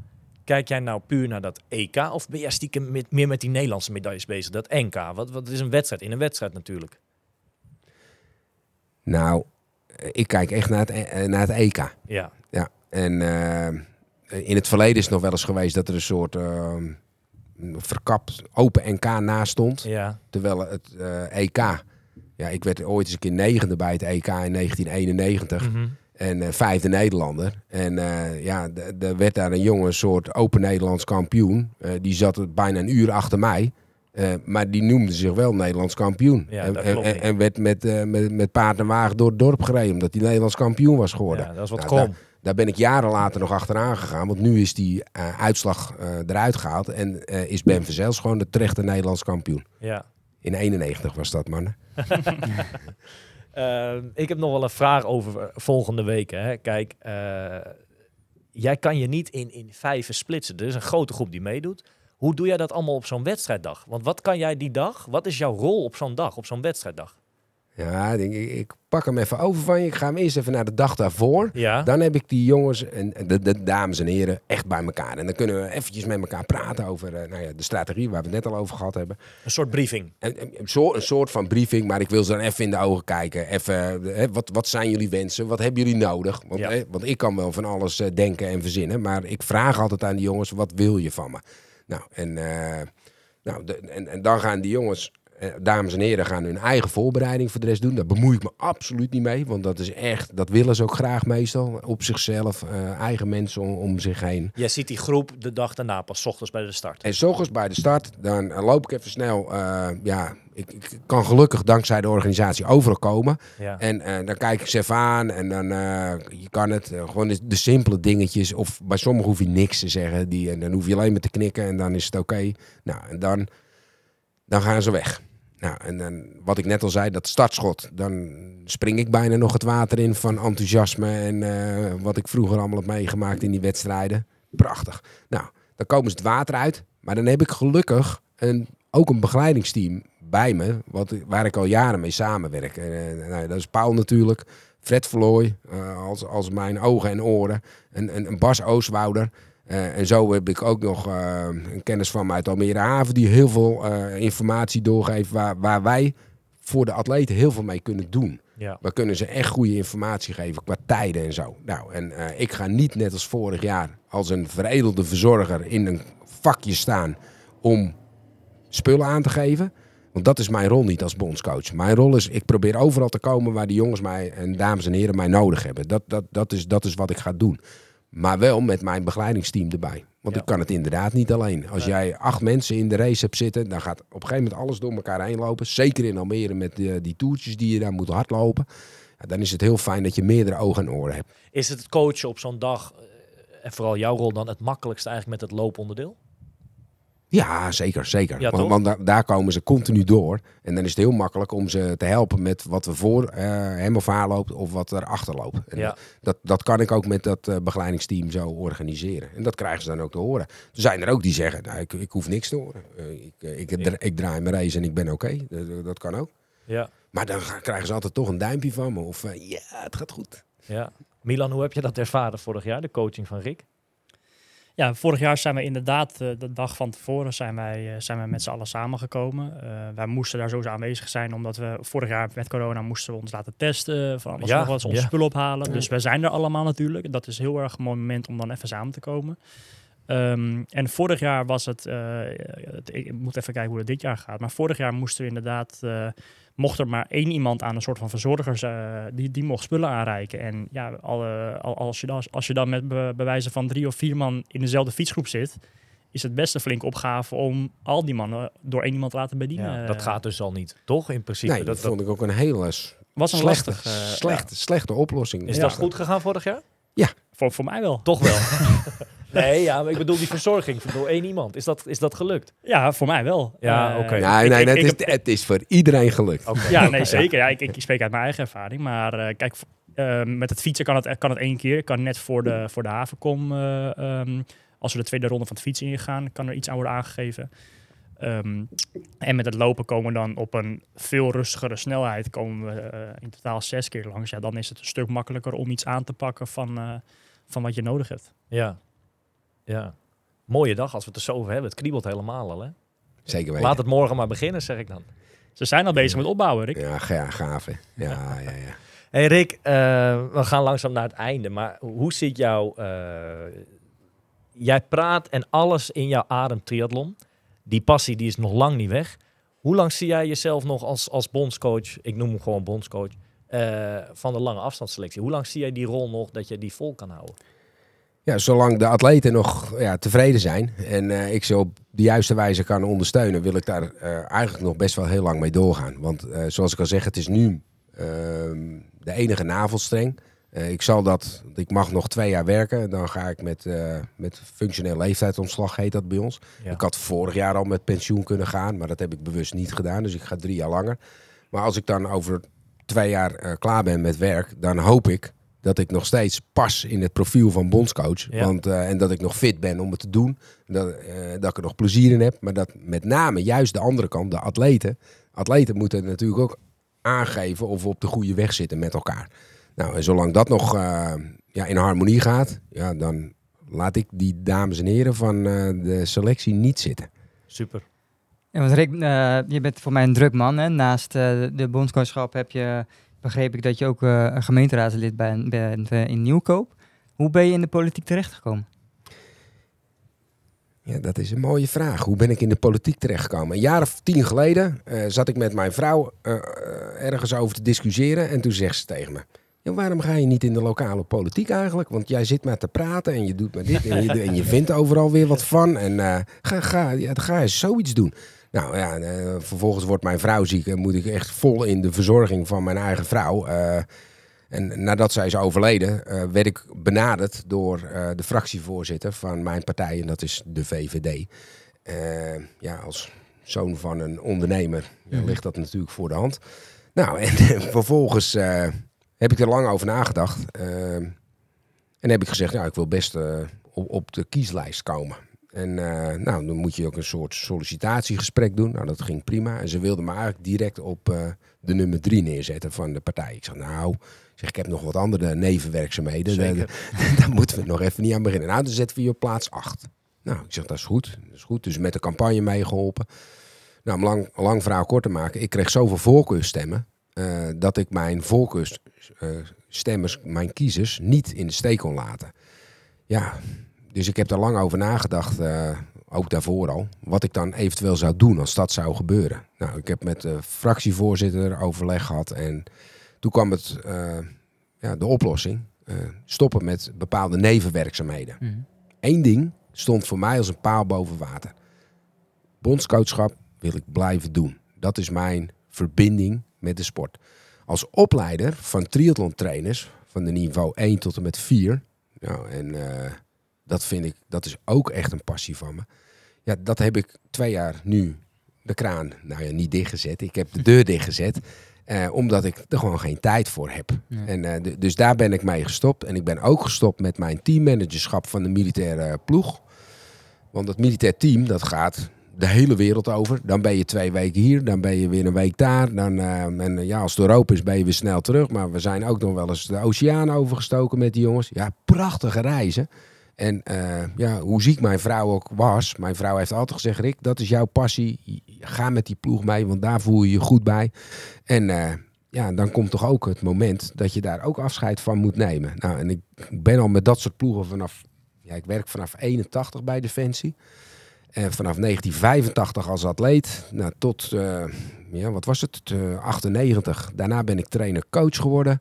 Kijk jij nou puur naar dat EK of ben jij stiekem met, meer met die Nederlandse medailles bezig? Dat NK, wat, wat is een wedstrijd in een wedstrijd natuurlijk. Nou, eh, ik kijk echt naar het, eh, naar het EK. Ja, Ja, en eh, in het verleden is het nog wel eens geweest dat er een soort eh, verkapt open NK naast stond. ja, Terwijl het eh, EK, ja, ik werd ooit eens een keer negende bij het EK in 1991 Mhm. En eh, vijfde Nederlander. En eh, ja, er werd daar een jongen, een soort open Nederlands kampioen. Eh, die zat bijna een uur achter mij. Maar die noemde zich wel Nederlands kampioen. Ja, en, werd met, met, met paard en wagen door het dorp gereden. Omdat hij Nederlands kampioen was geworden. ja, dat is wat Nou. Daar ben ik jaren later nog achteraan gegaan. Want nu is die uitslag eruit gehaald. En is Ben Verzels gewoon de terechte Nederlands kampioen. Ja. In 91 was dat, man. Eh, ik heb nog wel een vraag over eh, volgende week. Hè. Kijk, eh, jij kan je niet in, in vijven splitsen. Er is een grote groep die meedoet. Hoe doe jij dat allemaal op zo'n wedstrijddag? Want wat kan jij die dag? Wat is jouw rol op zo'n dag, op zo'n wedstrijddag? Ja, ik, denk, ik, ik pak hem even over van je. Ik ga hem eerst even naar de dag daarvoor. Ja, Dan heb ik die jongens en de, de dames en heren echt bij elkaar. En dan kunnen we eventjes met elkaar praten over eh, nou ja, de strategie waar we het net al over gehad hebben. een soort briefing. En, en, een, soort, een soort van briefing, maar ik wil ze dan even in de ogen kijken. Even, eh, hè, wat, wat zijn jullie wensen? Wat hebben jullie nodig? Want, Ja. hè, want ik kan wel van alles eh, denken en verzinnen. Maar ik vraag altijd aan die jongens, wat wil je van me? Nou, en, nou, de, en, en dan gaan die jongens, dames en heren, gaan hun eigen voorbereiding voor de rest doen. Daar bemoei ik me absoluut niet mee. Want dat is echt, dat willen ze ook graag meestal. Op zichzelf, eh, eigen mensen om, om zich heen. Jij ziet die groep de dag daarna, pas 's ochtends bij de start. En s ochtends bij de start, dan eh, loop ik even snel. eh, ja, ik, ik kan gelukkig dankzij de organisatie overal komen. Ja. En eh, dan kijk ik ze even aan en dan eh, je kan het. eh, gewoon de, de simpele dingetjes. Of bij sommigen hoef je niks te zeggen. Die, en dan hoef je alleen maar te knikken en dan is het oké. Nou, en dan, dan gaan ze weg. Nou, en dan, wat ik net al zei, dat startschot. Dan spring ik bijna nog het water in van enthousiasme. En eh, wat ik vroeger allemaal heb meegemaakt in die wedstrijden. Prachtig. Nou, dan komen ze het water uit. Maar dan heb ik gelukkig een, ook een begeleidingsteam bij me. Wat, waar ik al jaren mee samenwerk. En, eh, nou, dat is Paul natuurlijk. Fred Verlooy eh, als, als mijn ogen en oren. En, en, en Bas Ooswouder. Eh, en zo heb ik ook nog eh, een kennis van me uit Almere Haven. Die heel veel eh, informatie doorgeeft. Waar, waar wij voor de atleten heel veel mee kunnen doen. Ja. We kunnen ze echt goede informatie geven qua tijden en zo. Nou, en ik ga niet net als vorig jaar als een veredelde verzorger in een vakje staan om spullen aan te geven. Want dat is mijn rol niet als bondscoach. Mijn rol is, ik probeer overal te komen waar die jongens mij en dames en heren mij nodig hebben. Dat, dat, dat, is, dat is wat ik ga doen. Maar wel met mijn begeleidingsteam erbij. Want Ja. ik kan het inderdaad niet alleen. Als jij acht mensen in de race hebt zitten, dan gaat op een gegeven moment alles door elkaar heen lopen. Zeker in Almere met die, die toertjes die je daar moet hardlopen. Ja, dan is het heel fijn dat je meerdere ogen en oren hebt. Is het coachen op zo'n dag, eh, en vooral jouw rol dan, het makkelijkste eigenlijk met het looponderdeel? Ja, zeker, zeker. Ja, want toch? want da- daar komen ze continu door. En dan is het heel makkelijk om ze te helpen met wat er voor eh, hem of haar loopt of wat er achter loopt. En Ja. dat, dat kan ik ook met dat eh, begeleidingsteam zo organiseren. En dat krijgen ze dan ook te horen. Er zijn er ook die zeggen, nou, ik, ik hoef niks te horen. Eh, ik, ik, ik, dra- ik draai mijn race en ik ben oké. Dat, dat kan ook. Ja. Maar dan krijgen ze altijd toch een duimpje van me. Of ja, het gaat goed. Ja. Milan, hoe heb je dat ervaren vorig jaar, de coaching van Rick? Ja, vorig jaar zijn we inderdaad, eh, de dag van tevoren zijn wij, eh, zijn we met z'n allen samengekomen. Eh, wij moesten daar sowieso aanwezig zijn, omdat we vorig jaar met corona moesten we ons laten testen. Van alles Ja, nog wat, ons ja. spul ophalen. Dus wij zijn er allemaal natuurlijk. Dat is heel erg een mooi moment om dan even samen te komen. Ehm, en vorig jaar was het, eh, het- ik moet even kijken hoe het dit jaar gaat. Maar vorig jaar moesten we inderdaad, eh, mocht er maar één iemand aan een soort van verzorgers, eh, die, die mocht spullen aanreiken. En ja, alle, al- als, je dan, als je dan met be- bewijzen van drie of vier man in dezelfde fietsgroep zit, is het best een flinke opgave om al die mannen door één iemand te laten bedienen. Ja, dat gaat dus al niet, toch? In principe. Nee, dat, vond ik ook een hele s- was een slechte, lastig. eh, slechte, slechte oplossing. is Ja. dat goed gegaan vorig jaar? Voor, voor mij wel. Toch wel. nee, ja, maar ik bedoel die verzorging door één iemand. Is dat, is dat gelukt? Ja, voor mij wel. Ja, Eh, oké. Nee, ik- nee, ik- nee, ik het, heb- is, het is voor iedereen gelukt. Ja, nee, zeker. Ja, ik, ik spreek uit mijn eigen ervaring. Maar eh, kijk, eh, met het fietsen kan het, kan het één keer. Kan net voor de, voor de havenkom, eh, ehm, als we de tweede ronde van het fietsen ingaan, kan er iets aan worden aangegeven. Ehm, en met het lopen komen we dan op een veel rustigere snelheid. Komen we eh, in totaal zes keer langs. Ja, dan is het een stuk makkelijker om iets aan te pakken van, eh, van wat je nodig hebt. Ja. ja. Mooie dag als we het er zo over hebben. Het kriebelt helemaal al, hè? Zeker weten. Laat het morgen maar beginnen, zeg ik dan. Ze zijn al bezig met opbouwen, Rick. Ja, ga- gaaf hè. Ja, ja, ja. Hey Rick, eh, we gaan langzaam naar het einde. Maar hoe zit jouw... eh, jij praat en alles in jouw adem triathlon. Die passie die is nog lang niet weg. Hoe lang zie jij jezelf nog als, als bondscoach, ik noem hem gewoon bondscoach, eh, van de lange afstandsselectie? Hoe lang zie jij die rol nog dat je die vol kan houden? Ja, zolang de atleten nog ja, tevreden zijn en eh, ik ze op de juiste wijze kan ondersteunen, wil ik daar eh, eigenlijk nog best wel heel lang mee doorgaan. Want zoals ik al zeg, het is nu ehm, de enige navelstreng. Eh, ik zal dat, ik mag nog twee jaar werken. Dan ga ik met, eh, met functioneel leeftijdsontslag, heet dat bij ons. Ja. Ik had vorig jaar al met pensioen kunnen gaan, maar dat heb ik bewust niet gedaan. Dus ik ga drie jaar langer. Maar als ik dan over twee jaar eh, klaar ben met werk, dan hoop ik dat ik nog steeds pas in het profiel van bondscoach. Ja. Want, en dat ik nog fit ben om het te doen. Dat, dat ik er nog plezier in heb. Maar dat met name juist de andere kant, de atleten. Atleten moeten natuurlijk ook aangeven of we op de goede weg zitten met elkaar. Nou, en zolang dat nog eh, ja, in harmonie gaat, ja, dan laat ik die dames en heren van eh, de selectie niet zitten. Super. Ja, want Rick, eh, je bent voor mij een druk man. Hè? Naast eh, de, bondscoachschap heb je, begreep ik dat je ook eh, een gemeenteraadslid bent, bent in Nieuwkoop. Hoe ben je in de politiek terechtgekomen? Ja, dat is een mooie vraag. Hoe ben ik in de politiek terechtgekomen? Een jaar of tien geleden eh, zat ik met mijn vrouw ergens over te discussiëren. En toen zegt ze tegen me... "Ja, waarom ga je niet in de lokale politiek eigenlijk? Want jij zit maar te praten en je doet maar dit. En je, en je vindt overal weer wat van. En eh, ga, ga, ja, dan ga je zoiets doen. Nou ja, eh, vervolgens wordt mijn vrouw ziek. En moet ik echt vol in de verzorging van mijn eigen vrouw... eh, en nadat zij is overleden, werd ik benaderd door de fractievoorzitter van mijn partij, en dat is de VVD. Ja, als zoon van een ondernemer ja, ligt dat natuurlijk voor de hand. Nou, en vervolgens heb ik er lang over nagedacht. eh, en heb ik gezegd, nou, ik wil best eh, op, op de kieslijst komen. En eh, nou, dan moet je ook een soort sollicitatiegesprek doen. Nou, dat ging prima. En ze wilden me eigenlijk direct op eh, de nummer drie neerzetten van de partij. Ik zeg, nou, ik zeg, ik heb nog wat andere nevenwerkzaamheden. Daar moeten we nog even niet aan beginnen. Nou, dan zetten we je op plaats acht. Nou, ik zeg, dat is goed. Dat is goed. Dus met de campagne meegeholpen. Nou, om lang, lang verhaal kort te maken. Ik kreeg zoveel voorkeurstemmen... eh, dat ik mijn voorkeursstemmers, mijn kiezers, niet in de steek kon laten. Ja, dus ik heb daar lang over nagedacht, eh, ook daarvoor al, wat ik dan eventueel zou doen als dat zou gebeuren. Nou, ik heb met de fractievoorzitter overleg gehad en toen kwam het, eh, ja, de oplossing, eh, stoppen met bepaalde nevenwerkzaamheden. Eén ding stond voor mij als een paal boven water. Bondscoachschap wil ik blijven doen. Dat is mijn verbinding met de sport. Als opleider van triathlon-trainers van de niveau 1 tot en met 4. Nou, en eh, dat vind ik, dat is ook echt een passie van me. Ja, dat heb ik twee jaar nu de kraan, nou ja, niet dichtgezet. Ik heb de deur dichtgezet. eh, omdat ik er gewoon geen tijd voor heb. Ja. En, eh, dus daar ben ik mee gestopt. En ik ben ook gestopt met mijn teammanagerschap van de militaire ploeg. Want dat militair team, dat gaat de hele wereld over. Dan ben je twee weken hier, dan ben je weer een week daar. Dan, eh, en eh, ja, als het Europa is, ben je weer snel terug. Maar we zijn ook nog wel eens de oceaan overgestoken met die jongens. Ja, prachtige reizen. En eh, ja, hoe ziek mijn vrouw ook was. Mijn vrouw heeft altijd gezegd, Rick, dat is jouw passie. Ga met die ploeg mee, want daar voel je je goed bij. En ja, dan komt toch ook het moment dat je daar ook afscheid van moet nemen. Nou, en ik ben al met dat soort ploegen vanaf... Ja, ik werk vanaf 81 bij Defensie. En vanaf 1985 als atleet, nou, tot, eh, ja, wat was het, Eh, 98. Daarna ben ik trainer-coach geworden.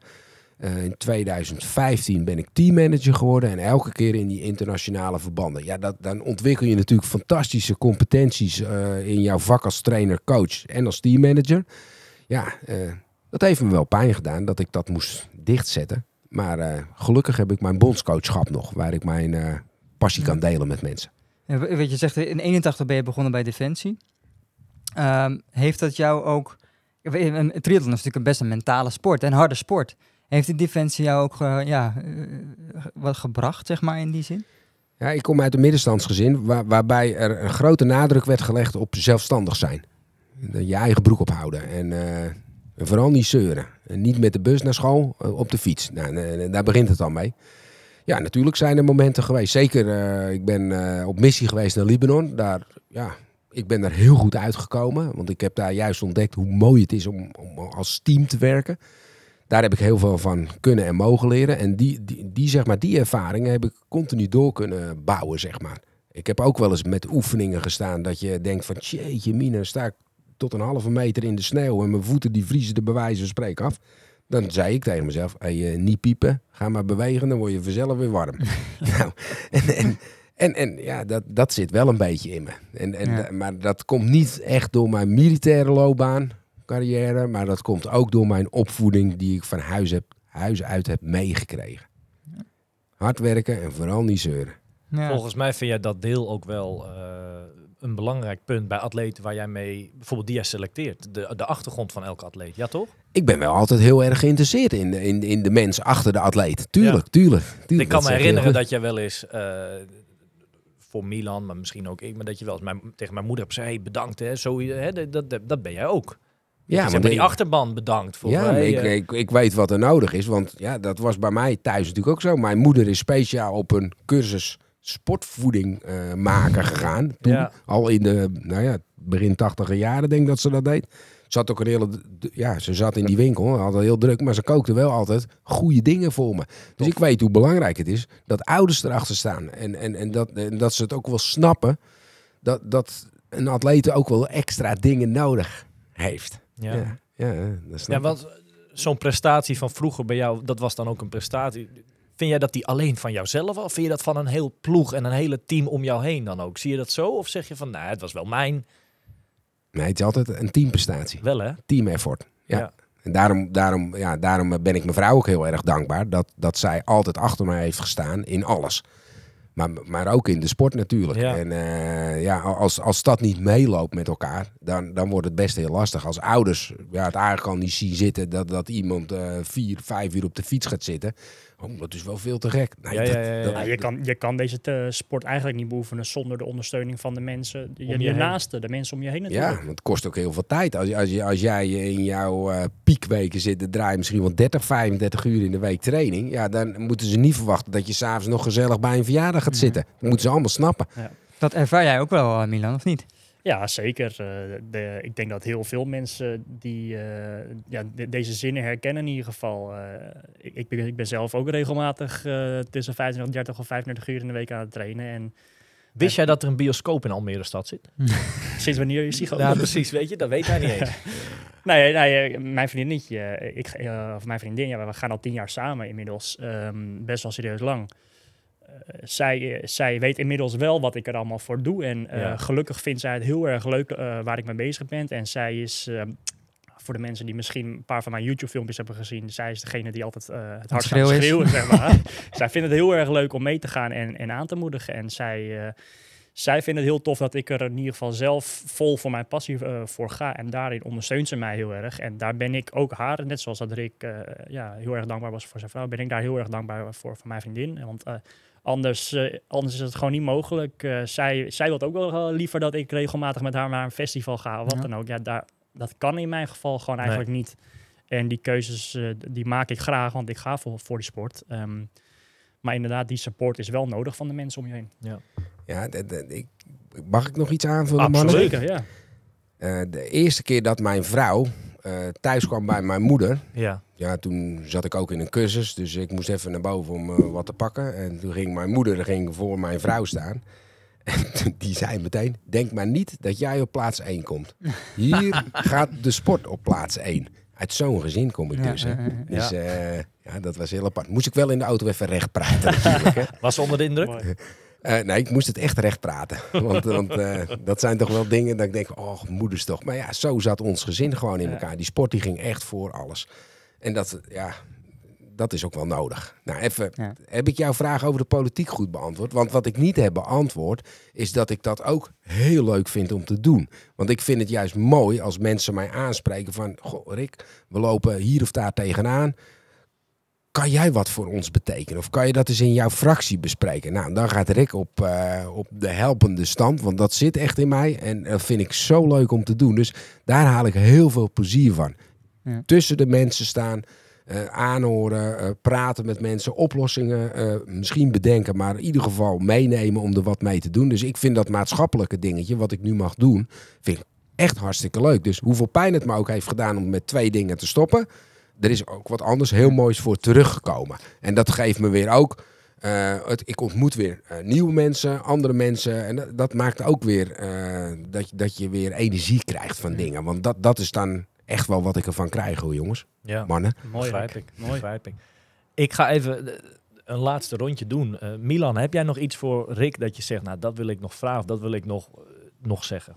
Eh, in 2015 ben ik teammanager geworden. En elke keer in die internationale verbanden. Ja, dat, dan ontwikkel je natuurlijk fantastische competenties eh, in jouw vak als trainer-coach en als teammanager. Ja, eh, dat heeft me wel pijn gedaan dat ik dat moest dichtzetten. Maar eh, gelukkig heb ik mijn bondscoachschap nog, waar ik mijn eh, passie kan delen met mensen. Weet je, zegt in 81 ben je begonnen bij Defensie. Ehm, heeft dat jou ook... Een triathlon is natuurlijk best een mentale sport, een harde sport. Heeft die Defensie jou ook ge- ja, eh, wat gebracht, zeg maar, in die zin? Ja, ik kom uit een middenstandsgezin waar, waarbij er een grote nadruk werd gelegd op zelfstandig zijn. Je eigen broek ophouden en, eh, en vooral niet zeuren. En niet met de bus naar school, eh, op de fiets. Nou, en, en daar begint het al mee. Ja, natuurlijk zijn er momenten geweest. Zeker, eh, ik ben eh, op missie geweest naar Libanon. Daar, ja, ik ben daar heel goed uitgekomen. Want ik heb daar juist ontdekt hoe mooi het is om, om als team te werken. Daar heb ik heel veel van kunnen en mogen leren. En die, die, zeg maar, die ervaringen heb ik continu door kunnen bouwen, zeg maar. Ik heb ook wel eens met oefeningen gestaan dat je denkt van... Jeetje mine, dan sta ik tot een halve meter in de sneeuw... en mijn voeten die vriezen de bewijzen spreken af. Dan zei ik tegen mezelf, hey, eh, niet piepen, ga maar bewegen... dan word je vanzelf weer warm. nou, en, en, en, en ja, dat, dat zit wel een beetje in me. En, en, Ja. Maar dat komt niet echt door mijn militaire loopbaan carrière, maar dat komt ook door mijn opvoeding die ik van huis, heb, huis uit heb meegekregen. Hard werken en vooral niet zeuren. Ja. Volgens mij vind jij dat deel ook wel eh, een belangrijk punt bij atleten waar jij mee, bijvoorbeeld die jij selecteert. De, de achtergrond van elke atleet, ja toch? Ik ben wel altijd heel erg geïnteresseerd in de, in, in de mens achter de atleet. Tuurlijk, tuurlijk, tuurlijk. ik kan me herinneren dat jij wel eens eh, voor Milan, maar misschien ook ik, maar dat je wel eens mijn, tegen mijn moeder hebt gezegd, hey, bedankt hè, zo, hè dat, dat, dat ben jij ook. Ja, maar maar die achterban bedankt voor Ja, ik, eh, ik, ik weet wat er nodig is. Want ja, dat was bij mij thuis natuurlijk ook zo. Mijn moeder is speciaal op een cursus sportvoeding eh, maken gegaan. Toen, Ja. Al in de nou ja, begin tachtiger jaren denk ik dat ze dat deed. Ze had ook een hele... Ja, ze zat in die winkel, had het heel druk. Maar ze kookte wel altijd goede dingen voor me. Dus ik weet hoe belangrijk het is dat ouders erachter staan. En, en, en, dat, en dat ze het ook wel snappen. Dat, dat een atleet ook wel extra dingen nodig heeft. ja. Ja, ja, dat snap Ja, want zo'n prestatie van vroeger bij jou, dat was dan ook een prestatie. Vind jij dat die alleen van jouzelf? Of vind je dat van een heel ploeg en een hele team om jou heen dan ook? Zie je dat zo? Of zeg je van, nou, het was wel mijn, Nee, het is altijd een teamprestatie. wel hè? Team effort. Ja. Ja. En daarom, daarom, ja, daarom ben ik mijn vrouw ook heel erg dankbaar. Dat, dat zij altijd achter mij heeft gestaan in alles. Maar, maar ook in de sport natuurlijk. Ja. En eh, ja, als, als dat niet meeloopt met elkaar, dan, dan wordt het best heel lastig. Als ouders ja, het eigenlijk al niet zien zitten dat, dat iemand eh, vier, vijf uur op de fiets gaat zitten. Oh, dat is wel veel te gek. Nee, Ja, dat- ja, ja, ja. dat- Ja, je, kan, je kan deze te- sport eigenlijk niet beoefenen zonder de ondersteuning van de mensen, je, je je, heen. naasten, de mensen om je heen natuurlijk. Ja, want het kost ook heel veel tijd. Als, je- als, je, als jij in jouw eh, piekweken zit, dan draai je misschien wel 30, 35 uur in de week training. Ja, dan moeten ze niet verwachten dat je s'avonds nog gezellig bij een verjaardag gaat zitten. Dat moeten ze allemaal snappen. Dat ervaar jij ook wel, eh, Milan, of niet? Ja, zeker. Eh, de, ik denk dat heel veel mensen die eh, ja, de- deze zinnen herkennen in ieder geval. Eh, ik, ik, ben, ik ben zelf ook regelmatig eh, tussen 25, 30 of 35 uur in de week aan het trainen. En Wist jij dat er een bioscoop in Almere stad zit? sinds wanneer is die Ja, precies, weet je, dat weet hij niet eens. Nee, nee, mijn vriendinnetje, ik, of mijn vriendin, ja, we gaan al tien jaar samen inmiddels. Ehm, best wel serieus lang. Zij, eh, zij weet inmiddels wel wat ik er allemaal voor doe. En eh, Ja. gelukkig vindt zij het heel erg leuk eh, waar ik mee bezig ben. En zij is, ehm, voor de mensen die misschien een paar van mijn YouTube-filmpjes hebben gezien, zij is degene die altijd het hardst gaat schreeuwen is. schreeuwen, zeg maar. zij vindt het heel erg leuk om mee te gaan en, en aan te moedigen. En zij, zij vinden het heel tof dat ik er in ieder geval zelf vol voor mijn passie voor ga. En daarin ondersteunt ze mij heel erg. En daar ben ik ook haar, net zoals dat Rick ja, heel erg dankbaar was voor zijn vrouw, ben ik daar heel erg dankbaar voor voor mijn vriendin. Want anders, eh, anders is het gewoon niet mogelijk. Eh, zij, zij wil ook wel eh, liever dat ik regelmatig met haar naar een festival ga. Wat Ja. dan ook. Ja, daar, dat kan in mijn geval gewoon eigenlijk niet. En die keuzes eh, die maak ik graag, want ik ga voor, voor die sport. Ehm, maar inderdaad, die support is wel nodig van de mensen om je heen. Ja, d- ik, mag ik nog iets aanvullen, mannen? Zeker, ja. Eh, de eerste keer dat mijn vrouw eh, thuis kwam bij mijn moeder... Ja. Ja, toen zat ik ook in een cursus, dus ik moest even naar boven om eh, wat te pakken. En toen ging mijn moeder ging voor mijn vrouw staan. En die zei meteen, denk maar niet dat jij op plaats 1 komt. Hier gaat de sport op plaats 1. Uit zo'n gezin kom ik Ja, dus. hè. ja. Dus eh, ja, dat was heel apart. Moest ik wel in de auto even recht praten natuurlijk. Hè. Was ze onder de indruk? Eh, nee, ik moest het echt recht praten. Want, want eh, dat zijn toch wel dingen dat ik denk, oh, moeders toch. Maar ja, zo zat ons gezin gewoon in elkaar. Die sport die ging echt voor alles. En dat, ja, dat is ook wel nodig. Nou, even, Ja. heb ik jouw vraag over de politiek goed beantwoord? Want wat ik niet heb beantwoord, is dat ik dat ook heel leuk vind om te doen. Want ik vind het juist mooi als mensen mij aanspreken van... Goh, Rick, we lopen hier of daar tegenaan. Kan jij wat voor ons betekenen? Of kan je dat eens in jouw fractie bespreken? Nou, dan gaat Rick op, eh, op de helpende stand. Want dat zit echt in mij. En dat vind ik zo leuk om te doen. Dus daar haal ik heel veel plezier van. Ja. Tussen de mensen staan, eh, aanhoren, eh, praten met mensen, oplossingen misschien bedenken, maar in ieder geval meenemen om er wat mee te doen. Dus ik vind dat maatschappelijke dingetje, wat ik nu mag doen, vind ik echt hartstikke leuk. Dus hoeveel pijn het me ook heeft gedaan om met twee dingen te stoppen, er is ook wat anders heel moois voor teruggekomen. En dat geeft me weer ook. eh, het, ik ontmoet weer eh, nieuwe mensen, andere mensen. En dat, dat maakt ook weer eh, dat, je- dat je weer energie krijgt van dingen. Want dat, dat is dan echt wel wat ik ervan krijg, hoor, jongens. Ja. Mannen. Mooi, ik. Mooi. Begrijp ik. Ik ga even een laatste rondje doen. Eh, Milan, heb jij nog iets voor Rick dat je zegt, nou dat wil ik nog vragen of dat wil ik nog, nog zeggen?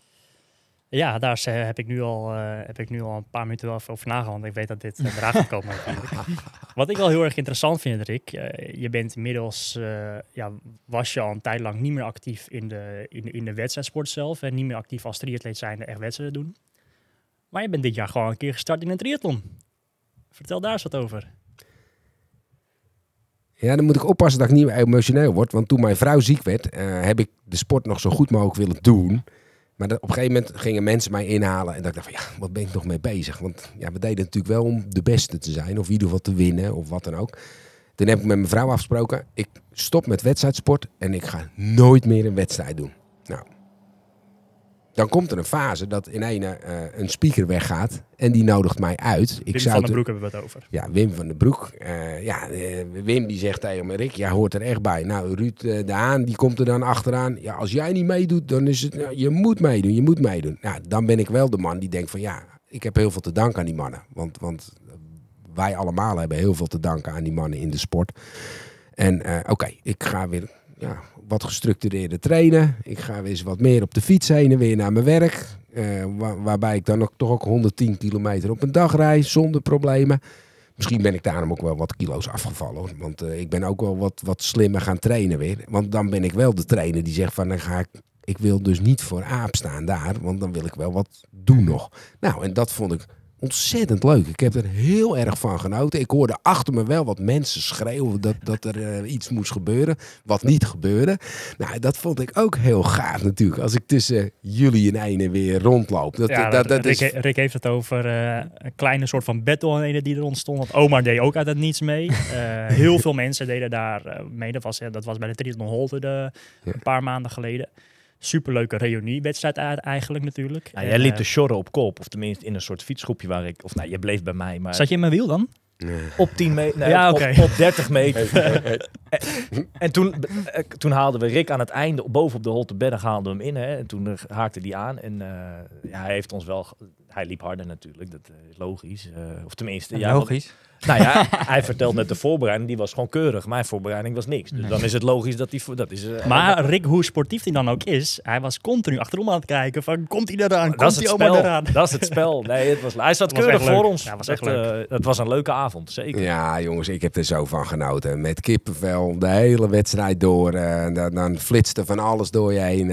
Ja, daar eh, heb, ik nu al, eh, heb ik nu al een paar minuten over nagedacht, want ik weet dat dit uh, eraan gaat komen. Wat ik wel heel erg interessant vind, Rick, eh, je bent inmiddels, eh, ja, was je al een tijd lang niet meer actief in de, in de, in de wedstrijdsport zelf en niet meer actief als triatleet zijnde echt wedstrijden doen. Maar je bent dit jaar gewoon een keer gestart in een triathlon. Vertel daar eens wat over. Ja, dan moet ik oppassen dat ik niet meer emotioneel word. Want toen mijn vrouw ziek werd, eh, heb ik de sport nog zo goed mogelijk willen doen. Maar op een gegeven moment gingen mensen mij inhalen. En dat ik dacht van, ja, wat ben ik nog mee bezig? Want ja, we deden natuurlijk wel om de beste te zijn. Of in ieder geval te winnen, of wat dan ook. Toen heb ik met mijn vrouw afgesproken. Ik stop met wedstrijdsport en ik ga nooit meer een wedstrijd doen. Nou, dan komt er een fase dat in een, eh, een speaker weggaat. En die nodigt mij uit. Ik Wim zou van den Broek hebben we het over. ja, Wim van den Broek. Eh, ja, eh, Wim die zegt tegen me, Rick, jij hoort er echt bij. Nou, Ruud de Haan, die komt er dan achteraan. Ja, als jij niet meedoet, dan is het, nou, je moet meedoen, je moet meedoen. Nou, dan ben ik wel de man die denkt van, ja, ik heb heel veel te danken aan die mannen. Want, want wij allemaal hebben heel veel te danken aan die mannen in de sport. En oké, ik ga weer ja, wat gestructureerder trainen. Ik ga weer eens wat meer op de fiets heen en weer naar mijn werk. Eh, wa- waarbij ik dan ook, toch ook 110 kilometer op een dag rijd zonder problemen. Misschien ben ik daarom ook wel wat kilo's afgevallen. Want eh, ik ben ook wel wat, wat slimmer gaan trainen weer. Want dan ben ik wel de trainer die zegt van dan ga ik. Ik wil dus niet voor aap staan daar, want dan wil ik wel wat doen nog. Nou, en dat vond ik ontzettend leuk. Ik heb er heel erg van genoten. Ik hoorde achter me wel wat mensen schreeuwen dat, dat er eh, iets moest gebeuren. Wat niet gebeurde. Nou, dat vond ik ook heel gaaf natuurlijk. Als ik tussen jullie en ene weer rondloop. Dat, Ja, dat, dat Rick, is Rick heeft het over eh, een kleine soort van battle die er ontstond. Want Omar deed ook uit het niets mee. Eh, heel veel mensen deden daar mee. Dat was, dat was bij de Triathlon Holte de, Ja. een paar maanden geleden. Superleuke reuniewedstrijd a- eigenlijk natuurlijk. Nou, En, jij liep eh, de sjorren op kop, of tenminste in een soort fietsgroepje waar ik, of nou, je bleef bij mij, maar Zat je in mijn wiel dan? op 10 meter, nee, Ja, op, oké. op, op 30 meter. en, en toen, eh, toen haalden we Rick aan het einde, boven op de Holte Berg haalden we hem in, hè, en toen eh, haakte die aan. En eh, ja, hij heeft ons wel, hij liep harder natuurlijk, dat is logisch. Eh, of tenminste, Ja, ja, want- logisch. Nou ja, hij vertelt net de voorbereiding, die was gewoon keurig. Mijn voorbereiding was niks. Dus Nee. dan is het logisch dat hij... voor- Dat is, eh, Maar Rick, hoe sportief hij dan ook is, hij was continu achterom aan het kijken van, komt hij eraan, dat is komt het hij allemaal spel. eraan. Dat is het spel. Nee, het was, hij zat was keurig voor leuk. ons. Ja, het was echt eh, het was een leuke avond, zeker. Ja, jongens, ik heb er zo van genoten. Met kippenvel, de hele wedstrijd door. eh, dan, dan flitste van alles door je heen.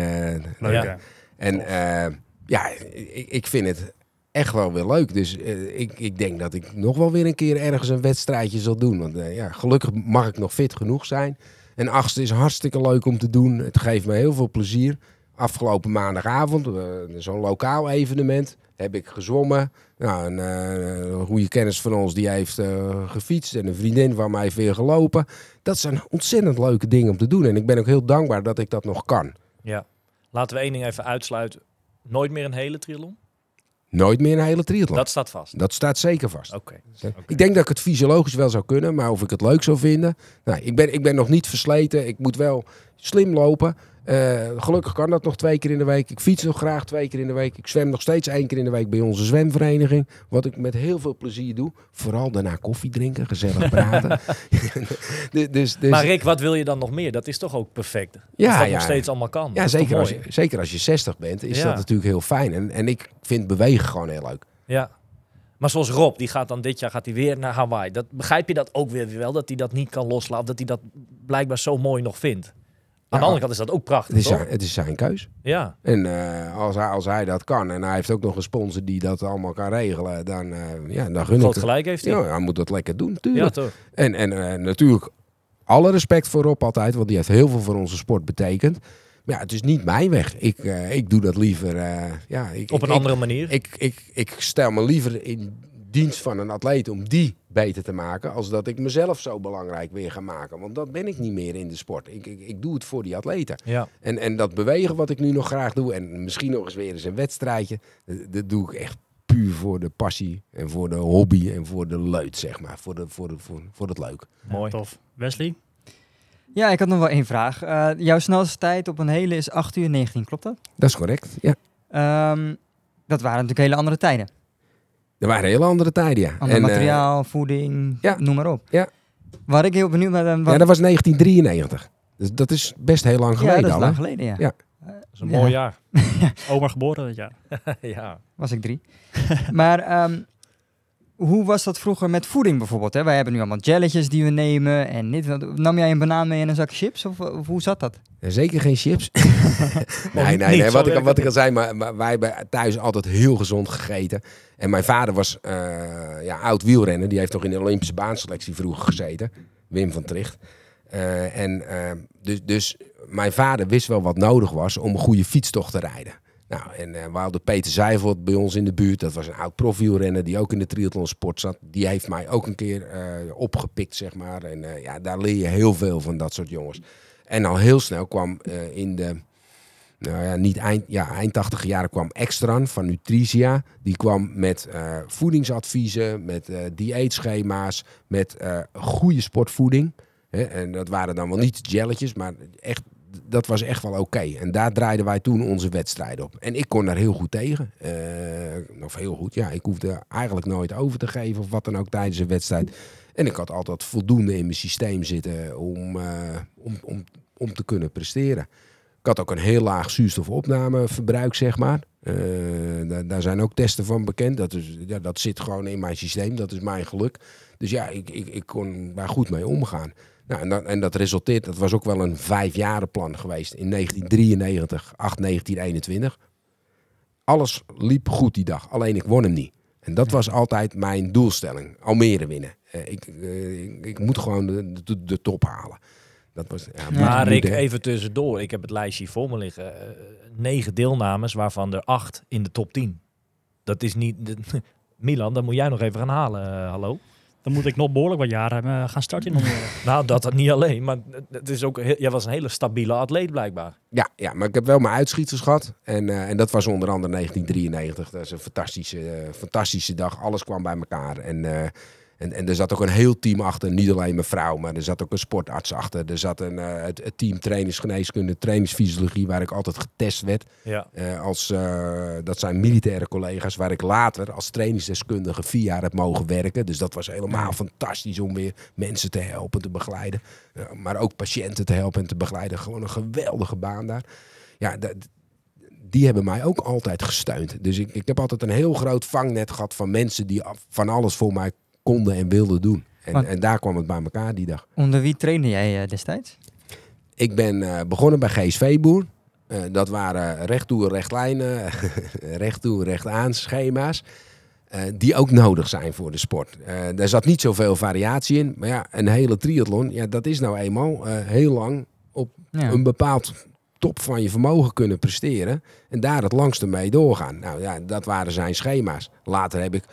Leuk, Ja. En eh, ja, ik, ik vind het echt wel weer leuk. Dus eh, ik, ik denk dat ik nog wel weer een keer ergens een wedstrijdje zal doen. Want eh, ja, gelukkig mag ik nog fit genoeg zijn. En achtste is hartstikke leuk om te doen. Het geeft me heel veel plezier. Afgelopen maandagavond, eh, zo'n lokaal evenement, heb ik gezwommen. Nou, een, goede kennis van ons die heeft gefietst en een vriendin van mij heeft weer gelopen. Dat zijn ontzettend leuke dingen om te doen. En ik ben ook heel dankbaar dat ik dat nog kan. Ja. Laten we één ding even uitsluiten. Nooit meer een hele triathlon? Nooit meer een hele triathlon. Dat staat vast. Dat staat zeker vast. Oké. Ik denk dat ik het fysiologisch wel zou kunnen, maar of ik het leuk zou vinden. Nou, ik, ben, ik ben nog niet versleten. Ik moet wel slim lopen. Eh, gelukkig kan dat nog twee keer in de week. Ik fiets nog graag twee keer in de week. Ik zwem nog steeds één keer in de week bij onze zwemvereniging. Wat ik met heel veel plezier doe. Vooral daarna koffie drinken, gezellig praten. dus, dus, dus- Maar Rick, wat wil je dan nog meer? Dat is toch ook perfect? Als Ja, dat ja. nog steeds allemaal kan. Dat ja, zeker als, je, zeker als je 60 bent, is Ja. dat natuurlijk heel fijn. En, en ik vind bewegen gewoon heel leuk. Ja. Maar zoals Rob, die gaat dan dit jaar gaat hij weer naar Hawaii. Dat, begrijp je dat ook weer wel? Dat hij dat niet kan loslaten? Dat hij dat blijkbaar zo mooi nog vindt? Aan de andere kant is dat ook prachtig, Het is, toch? zijn, het is zijn keus. Ja. En eh, als, hij, als hij dat kan en hij heeft ook nog een sponsor die dat allemaal kan regelen, dan, eh, ja, dan gun ik het. gelijk heeft hij. Ja, hij moet dat lekker doen, Ja, natuurlijk. toch? en en eh, natuurlijk alle respect voor Rob altijd, want die heeft heel veel voor onze sport betekend. Maar ja, het is niet mijn weg. Ik, ik doe dat liever. ja, ik, Op een ik, andere manier. Ik, ik, ik stel me liever in dienst van een atleet om die beter te maken, als dat ik mezelf zo belangrijk weer ga maken. Want dat ben ik niet meer in de sport. Ik, ik, ik doe het voor die atleten. ja. En, en dat bewegen wat ik nu nog graag doe, en misschien nog eens weer eens een wedstrijdje, dat, dat doe ik echt puur voor de passie en voor de hobby en voor de leut, zeg maar. Voor, de, voor, de, voor, voor het leuk. Mooi. Tof. Wesley? Ja, ik had nog wel één vraag. Eh, jouw snelste tijd op een hele is 8 uur 19, klopt dat? Dat is correct, ja. Ehm, dat waren natuurlijk hele andere tijden. Er waren hele andere tijden, ja. Ander En, eh, materiaal, voeding, ja. noem maar op. Ja. Waar ik heel benieuwd naar ben... wat- ja, dat was 1993. Dus dat is best heel lang Ja, geleden dat is al, lang geleden, ja. Ja. Dat is een Ja. mooi jaar. Oma geboren dat jaar. ja. Was ik drie. maar ehm, hoe was dat vroeger met voeding bijvoorbeeld? Hè? Wij hebben nu allemaal jelletjes die we nemen en dit. Nam jij een banaan mee en een zak chips? Of, of hoe zat dat? Zeker geen chips. nee, nee, Wat, ik, wat ik al zei, maar, maar wij hebben thuis altijd heel gezond gegeten. En mijn vader was eh, ja, oud wielrenner. Die heeft nog in de Olympische baanselectie vroeger gezeten. Wim van Tricht. Eh, en eh, dus, dus mijn vader wist wel wat nodig was om een goede fietstocht te rijden. Nou, en hadden Peter Zijvoort bij ons in de buurt. Dat was een oud profielrenner die ook in de triathlonsport zat. Die heeft mij ook een keer eh, opgepikt, zeg maar. En eh, ja, daar leer je heel veel van dat soort jongens. En al heel snel kwam in de nou ja, niet eind, ja, eind 80 jaren kwam Extran van Nutricia. Die kwam met voedingsadviezen, met dieetschema's, met goede sportvoeding. En dat waren dan wel niet jelletjes, maar echt, dat was echt wel oké. En daar draaiden wij toen onze wedstrijd op. En ik kon daar heel goed tegen. Eh, of heel goed, ja. Ik hoefde eigenlijk nooit over te geven of wat dan ook tijdens een wedstrijd. En ik had altijd voldoende in mijn systeem zitten om, eh, om, om, om te kunnen presteren. Ik had ook een heel laag zuurstofopnameverbruik, zeg maar. Eh, daar, daar zijn ook testen van bekend. Dat, is, ja, dat zit gewoon in mijn systeem. Dat is mijn geluk. Dus ja, ik, ik, ik kon daar goed mee omgaan. Nou, en, dat, en dat resulteert, dat was ook wel een vijfjarenplan geweest. In 1993, 8, 1921. Alles liep goed die dag. Alleen ik won hem niet. En dat was altijd mijn doelstelling. Almere winnen. Eh, ik, eh, ik, ik moet gewoon de, de, de top halen. Dat was, ja, moet- Maar moet, Rick, even tussendoor. Ik heb het lijstje voor me liggen. Eh, negen deelnames, waarvan er acht in de top 10. Dat is niet... de- Milan, dat moet jij nog even gaan halen, hallo? Dan moet ik nog behoorlijk wat jaren eh, gaan starten. in Almere. Nou, dat dat niet alleen, maar het is ook, jij was een hele stabiele atleet blijkbaar. Ja, ja, maar ik heb wel mijn uitschieters gehad. En, eh, en dat was onder andere 1993. Dat is een fantastische, eh, fantastische dag. Alles kwam bij elkaar. En, eh, En, en er zat ook een heel team achter, niet alleen mijn vrouw, maar er zat ook een sportarts achter. Er zat een, eh, het, het team trainingsgeneeskunde, trainingsfysiologie, waar ik altijd getest werd. Ja. Eh, als, eh, dat zijn militaire collega's waar ik later als trainingsdeskundige vier jaar heb mogen werken. Dus dat was helemaal fantastisch om weer mensen te helpen, te begeleiden. Maar ook patiënten te helpen en te begeleiden. Gewoon een geweldige baan daar. Ja, dat- die hebben mij ook altijd gesteund. Dus ik, ik heb altijd een heel groot vangnet gehad van mensen die van alles voor mij konden en wilden doen. En, Want- en daar kwam het bij elkaar die dag. Onder wie trainde jij eh, destijds? Ik ben eh, begonnen bij GSV Boer. Eh, dat waren recht toe, recht lijnen, recht toe, recht aan schema's. die ook nodig zijn voor de sport. Daar zat niet zoveel variatie in. Maar ja, een hele triathlon, ja, dat is nou eenmaal heel lang op Ja. een bepaald top van je vermogen kunnen presteren. En daar het langste mee doorgaan. Nou ja, dat waren zijn schema's. Later heb ik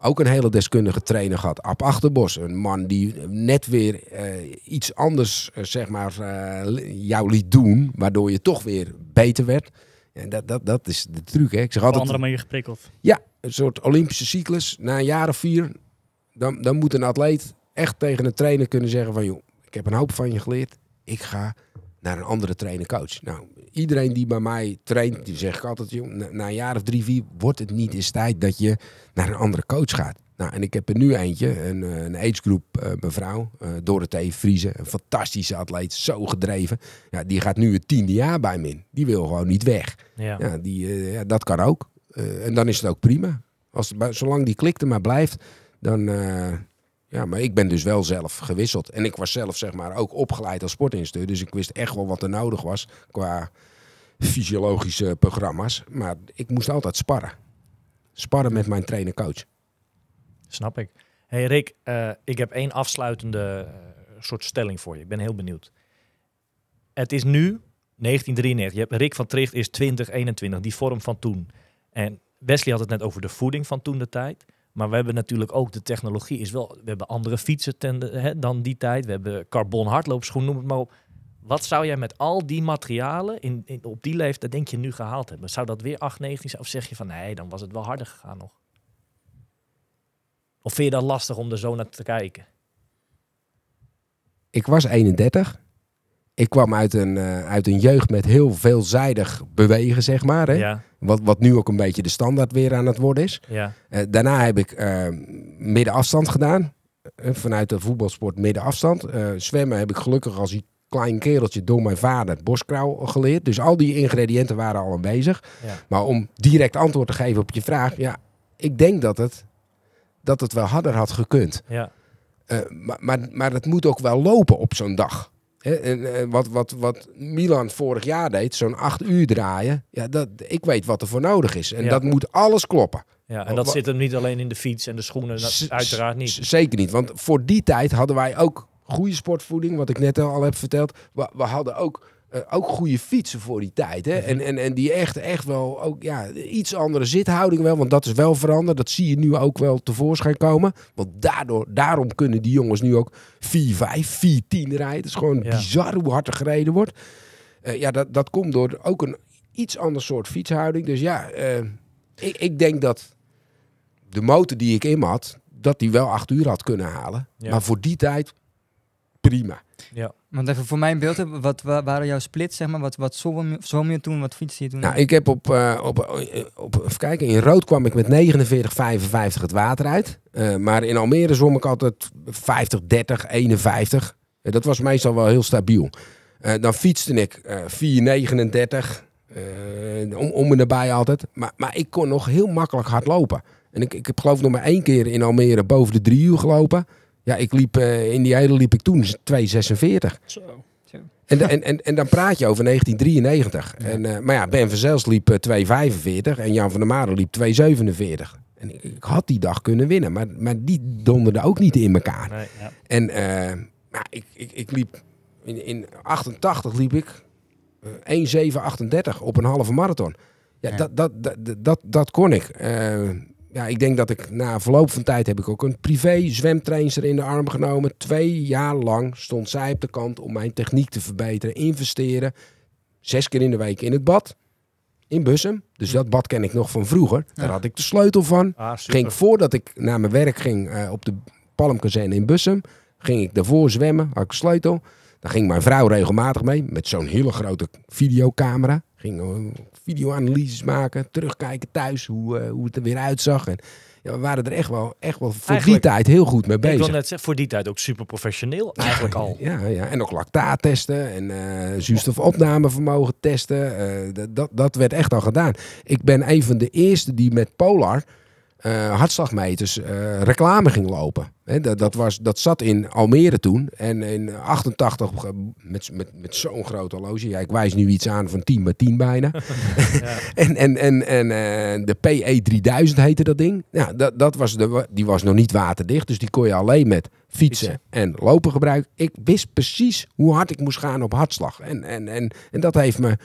ook een hele deskundige trainer gehad. Ab Achterbos, een man die net weer eh, iets anders eh, zeg maar, eh, jou liet doen. Waardoor je toch weer beter werd. En dat, dat, dat is de truc. Hè. Ik zeg Op altijd, andere manier geprikkeld. ja, een soort Olympische cyclus. Na een jaar of vier, dan, dan moet een atleet echt tegen een trainer kunnen zeggen van... joh, ik heb een hoop van je geleerd. Ik ga naar een andere trainer-coach. Nou, iedereen die bij mij traint, die zeg ik altijd... joh, na, na een jaar of drie, vier wordt het niet eens tijd dat je naar een andere coach gaat. Nou, en ik heb er nu eentje, een, eh, een agegroep uh, mevrouw, uh, Dorothee Vriezen. Een fantastische atleet, zo gedreven. Ja, die gaat nu het tiende jaar bij me in. Die wil gewoon niet weg. Ja. Ja, die, eh, ja, dat kan ook. Eh, en dan is het ook prima. Als, zolang die klik er maar blijft, dan... ja, maar ik ben dus wel zelf gewisseld. En ik was zelf zeg maar ook opgeleid als sportinstructeur. Dus ik wist echt wel wat er nodig was qua fysiologische programma's. Maar ik moest altijd sparren. Sparren met mijn trainer-coach. Snap ik. Hey Rick, eh, ik heb één afsluitende eh, soort stelling voor je. Ik ben heel benieuwd. Het is nu 1993. Je hebt Rick van Tricht is 2021, die vorm van toen. En Wesley had het net over de voeding van toen de tijd. Maar we hebben natuurlijk ook de technologie. Is wel, we hebben andere fietsen ten de- hè, dan die tijd. We hebben carbon hardloopschoen, noem het maar op. Wat zou jij met al die materialen in, in, op die leeftijd denk je nu gehaald hebben? Zou dat weer 8, 19 zijn? Of zeg je van nee, dan was het wel harder gegaan nog? Of vind je dat lastig om er zo naar te kijken? Ik was 31. Ik kwam uit een, eh, uit een jeugd met heel veelzijdig bewegen, zeg maar. Hè? Ja, Wat, wat nu ook een beetje de standaard weer aan het worden is. ja, Eh, daarna heb ik eh, middenafstand gedaan. Eh, vanuit de voetbalsport middenafstand. Zwemmen heb ik gelukkig als klein kereltje door mijn vader boskrauw geleerd. Dus al die ingrediënten waren al aanwezig. ja. Maar om direct antwoord te geven op je vraag. Ja, ik denk dat het, dat het wel harder had gekund. ja. Maar, maar, maar het moet ook wel lopen op zo'n dag. Hè, en, eh, wat, wat, wat Milan vorig jaar deed, zo'n acht uur draaien. Ja, dat, ik weet wat er voor nodig is. En Ja. dat moet alles kloppen. ja. En dat zit hem niet alleen in de fiets en de schoenen, uiteraard niet. Zeker niet. Want voor die tijd hadden wij ook goede sportvoeding, wat ik net al heb verteld. We, we hadden ook, eh, ook goede fietsen voor die tijd. Hè? en, en, en die echt, echt wel ook ja, iets andere zithouding wel. Want dat is wel veranderd. Dat zie je nu ook wel tevoorschijn komen. Want daardoor, daarom kunnen die jongens nu ook 4-5, 4-10 rijden. Het is gewoon Ja. bizar hoe hard er gereden wordt. Eh, ja, dat, dat komt door ook een iets ander soort fietshouding. Dus ja, eh, ik, ik denk dat de motor die ik in had, dat die wel acht uur had kunnen halen. Ja. Maar voor die tijd, prima. Ja. Want even voor mijn beeld, wat wa- waren jouw splits, zeg maar? Wat, wat zwom je- toen? Wat fietste je toen? Nou, ik heb op, eh, op, eh, op, even kijken, in rood kwam ik met 49,55 het water uit. Eh, maar in Almere zwom ik altijd 50, 30, 51. Eh, dat was meestal wel heel stabiel. Dan fietste ik eh 4,39. eh, om, om en nabij altijd. Maar, maar ik kon nog heel makkelijk hard lopen. En ik, ik heb geloof nog maar één keer in Almere boven de drie uur gelopen. Ja, ik liep, eh, in die hele liep ik toen 2,46. Zo. En, en, en, en dan praat je over 1993. En, eh, maar ja, Ben Verzels liep eh, 2,45 en Jan van der Maren liep 2,47. En ik, ik had die dag kunnen winnen, maar, maar die donderden ook niet in elkaar. Nee. Ja. En eh, nou, ik, ik, ik liep in, in 88 liep ik eh 1,738 op een halve marathon. Ja, Ja. Dat, dat, dat, dat, dat kon ik. Eh, ja, ik denk dat ik na verloop van tijd heb ik ook een privé zwemtrainster in de arm genomen. Twee jaar lang stond zij op de kant om mijn techniek te verbeteren, investeren. Zes keer in de week in het bad. In Bussum. Dus dat bad ken ik nog van vroeger. Daar Ja. had ik de sleutel van. Ah. Ging voordat ik naar mijn werk ging eh, op de Palmkazerne in Bussum. Ging ik daarvoor zwemmen, had ik een sleutel. Dan ging mijn vrouw regelmatig mee met zo'n hele grote videocamera. Ging eh, videoanalyses maken, terugkijken thuis, hoe, eh, hoe het er weer uitzag. En ja, we waren er echt wel, echt wel voor Eigenlijk- die tijd heel goed mee Ik wil bezig. net zeggen, voor die tijd ook super professioneel eigenlijk al. Ja, ja, en ook lactaat testen en eh zuurstofopnamevermogen testen. eh, dat- dat, dat werd echt al gedaan. Ik ben een van de eerste die met Polar eh, hartslagmeters eh, reclame ging lopen. Dat, dat, was, dat zat in Almere toen. En in 88 eh, met, met, met zo'n groot horloge. Ja, ik wijs nu iets aan van 10 bij 10 bijna. En, en, en, en de PE 3000 heette dat ding. Ja, dat, dat was de, die was nog niet waterdicht. Dus die kon je alleen met fietsen, Fietsen. en lopen gebruiken. Ik wist precies hoe hard ik moest gaan op hartslag. En, en, en, en dat heeft me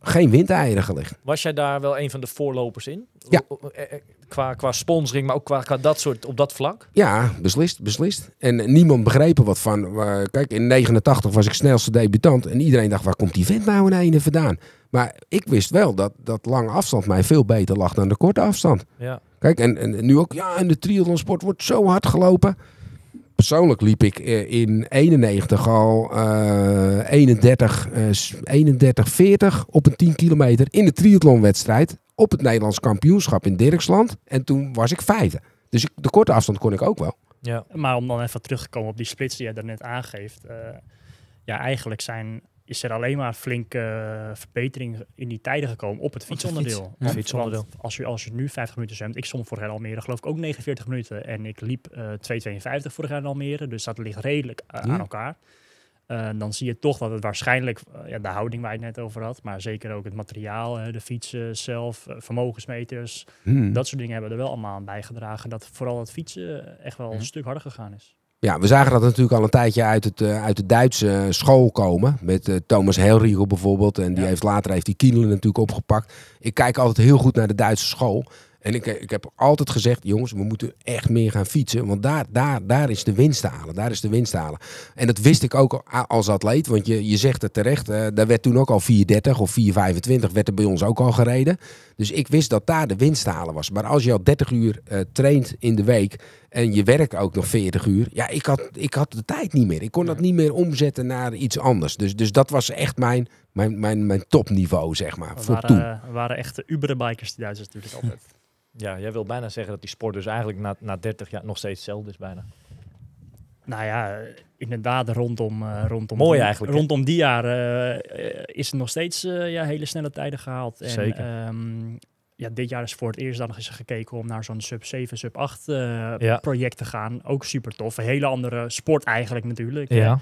geen windeieren gelegd. Was jij daar wel een van de voorlopers in? Ja. Eh, eh, Qua, qua sponsoring, maar ook qua, qua dat soort, op dat vlak? Ja, beslist, beslist. En niemand begreep er wat van. Kijk, in 89 was ik snelste debutant. En iedereen dacht, waar komt die vent nou in ene vandaan? Maar ik wist wel dat, dat lange afstand mij veel beter lag dan de korte afstand. Ja. Kijk, en, en nu ook, ja, en de triathlonsport wordt zo hard gelopen. Persoonlijk liep ik eh, in 91 al eh 31, eh, s- 31, 40 op een 10 kilometer in de triathlonwedstrijd op het Nederlands kampioenschap in Dirksland. En toen was ik vijfde. Dus ik, de korte afstand kon ik ook wel. Ja. Maar om dan even terug te komen op die splits die jij daarnet aangeeft. eh, ja, eigenlijk zijn, is er alleen maar flinke eh, verbetering in die tijden gekomen op het fietsonderdeel. Ja. Want- Fietsonderdeel. want Als je, als je nu 50 minuten zwemt, ik stond vorig jaar in Almere geloof ik ook 49 minuten. En ik liep eh 2,52 vorig jaar in Almere. Dus dat ligt redelijk eh, Ja. aan elkaar. Dan zie je toch dat het waarschijnlijk, ja, de houding waar je het net over had, maar zeker ook het materiaal, de fietsen zelf, vermogensmeters, Hmm. dat soort dingen hebben er wel allemaal aan bijgedragen dat vooral het fietsen echt wel een stuk harder gegaan is. Ja, we zagen dat natuurlijk al een tijdje uit, het, eh, uit de Duitse school komen. Met eh, Thomas Helriegel bijvoorbeeld. En die Ja. heeft later heeft die Kienelen natuurlijk opgepakt. Ik kijk altijd heel goed naar de Duitse school. En ik, ik heb altijd gezegd, jongens, we moeten echt meer gaan fietsen. Want daar, daar, daar is de winst te halen. Daar is de winst te halen. En dat wist ik ook als atleet. Want je, je zegt het terecht, daar werd toen ook al 4.30 of 4.25 werd er bij ons ook al gereden. Dus ik wist dat daar de winst te halen was. Maar als je al 30 uur eh, traint in de week en je werkt ook nog 40 uur. Ja, ik had, ik had de tijd niet meer. Ik kon dat niet meer omzetten naar iets anders. Dus, dus dat was echt mijn, mijn, mijn, mijn topniveau, zeg maar, We voor waren, toen. eh, waren echte Uber-bikers, die Duitsers natuurlijk altijd. Ja, jij wil bijna zeggen dat die sport dus eigenlijk na, na 30 jaar nog steeds hetzelfde is bijna. Nou ja, eh, inderdaad, rondom, eh, rondom, Mooi die, eigenlijk, rondom die jaren eh, is er nog steeds eh, ja, hele snelle tijden gehaald. En, Zeker. ehm, ja, dit jaar is voor het eerst dan nog eens gekeken om naar zo'n sub 7, sub 8 eh, Ja. project te gaan. Ook super tof. Een hele andere sport eigenlijk natuurlijk. Ja.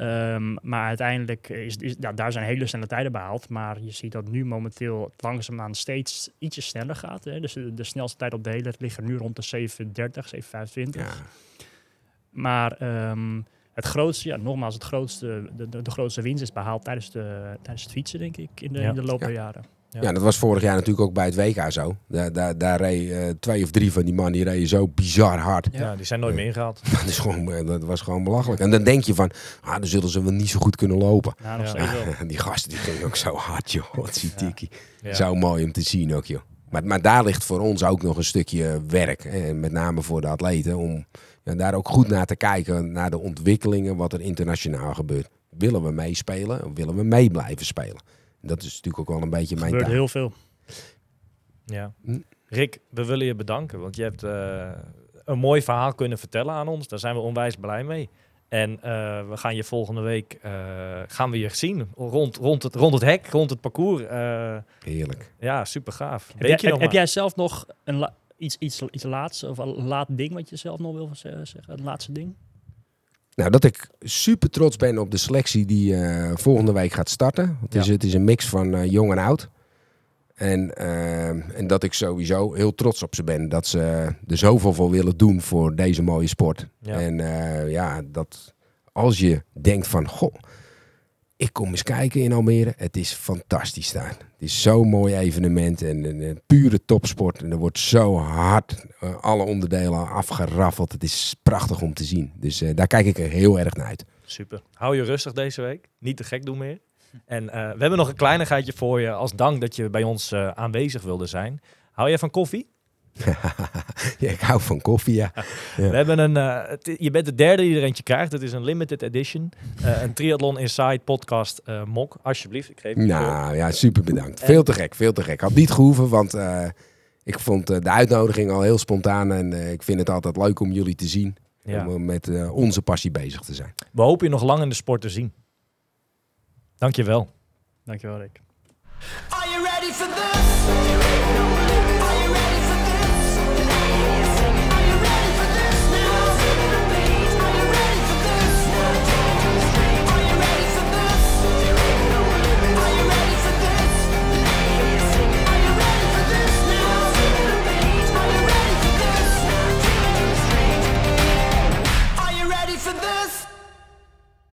Ehm, maar uiteindelijk is, is ja, daar zijn hele snelle tijden behaald. Maar je ziet dat nu momenteel het langzaamaan steeds ietsje sneller gaat. Hè. Dus de, de snelste tijd op de hele liggen nu rond de 730, 725. Ja. Maar ehm, het grootste, ja, nogmaals, het grootste, de, de, de grootste winst is behaald tijdens, de, tijdens het fietsen, denk ik, in de, Ja. in de loop Ja. der jaren. Ja. Ja. dat was vorig jaar natuurlijk ook bij het WK zo. Daar, daar, daar reed eh, twee of drie van die mannen die reden zo bizar hard. Ja. die zijn nooit meer ingehaald. Dat, is gewoon, eh, dat was gewoon belachelijk. En dan denk je van, ah, dan zullen ze wel niet zo goed kunnen lopen. Nou, nog Ja. steeds wel. En die gasten die gingen ook zo hard, joh. Wat zie. Ja. Zo mooi om te zien ook, joh. Maar, maar daar ligt voor ons ook nog een stukje werk. En met name voor de atleten. Om ja, daar ook goed naar te kijken. Naar de ontwikkelingen. Wat er internationaal gebeurt. Willen we meespelen? Of willen we mee blijven spelen? Dat is natuurlijk ook wel een beetje Er mijn gebeurt taak. heel veel. Ja. Hm. Rick, we willen je bedanken, want je hebt eh, een mooi verhaal kunnen vertellen aan ons. Daar zijn we onwijs blij mee. En eh, we gaan je volgende week eh, gaan we je zien rond, rond, het, rond het hek, rond het parcours. Eh, Heerlijk. ja, super gaaf. Heb, jij, je heb, jij zelf nog een la- iets, iets, iets laats, of een laat ding wat je zelf nog wil ze- zeggen? Een laatste ding? Nou, dat ik super trots ben op de selectie die eh, volgende week gaat starten. Het, is, Ja. het is een mix van eh, jong en oud. En, eh, en dat ik sowieso heel trots op ze ben. Dat ze er zoveel voor willen doen voor deze mooie sport. Ja. En ja, dat als je denkt van... Goh, ik kom eens kijken in Almere. Het is fantastisch daar. Het is zo'n mooi evenement en een, pure topsport. En er wordt zo hard eh, alle onderdelen afgeraffeld. Het is prachtig om te zien. Dus eh, daar kijk ik er heel erg naar uit. Super. Hou je rustig deze week. Niet te gek doen meer. En eh, we hebben nog een kleinigheidje voor je als dank dat je bij ons aanwezig wilde zijn. Hou jij van koffie? Ja, ik hou van koffie, ja. We hebben een, eh, het- je bent de derde die er eentje krijgt. Het is een limited edition. Eh, een Triathlon Inside podcast eh, mok. Alsjeblieft, ik geef je Nou ja, super bedankt. Veel te gek, veel te gek. Had niet gehoeven, want eh, ik vond de uitnodiging al heel spontaan. En eh, ik vind het altijd leuk om jullie te zien. Ja. Om met eh, onze passie bezig te zijn. We hopen je nog lang in de sport te zien. Dankjewel. Dankjewel Rick. Are you ready for this?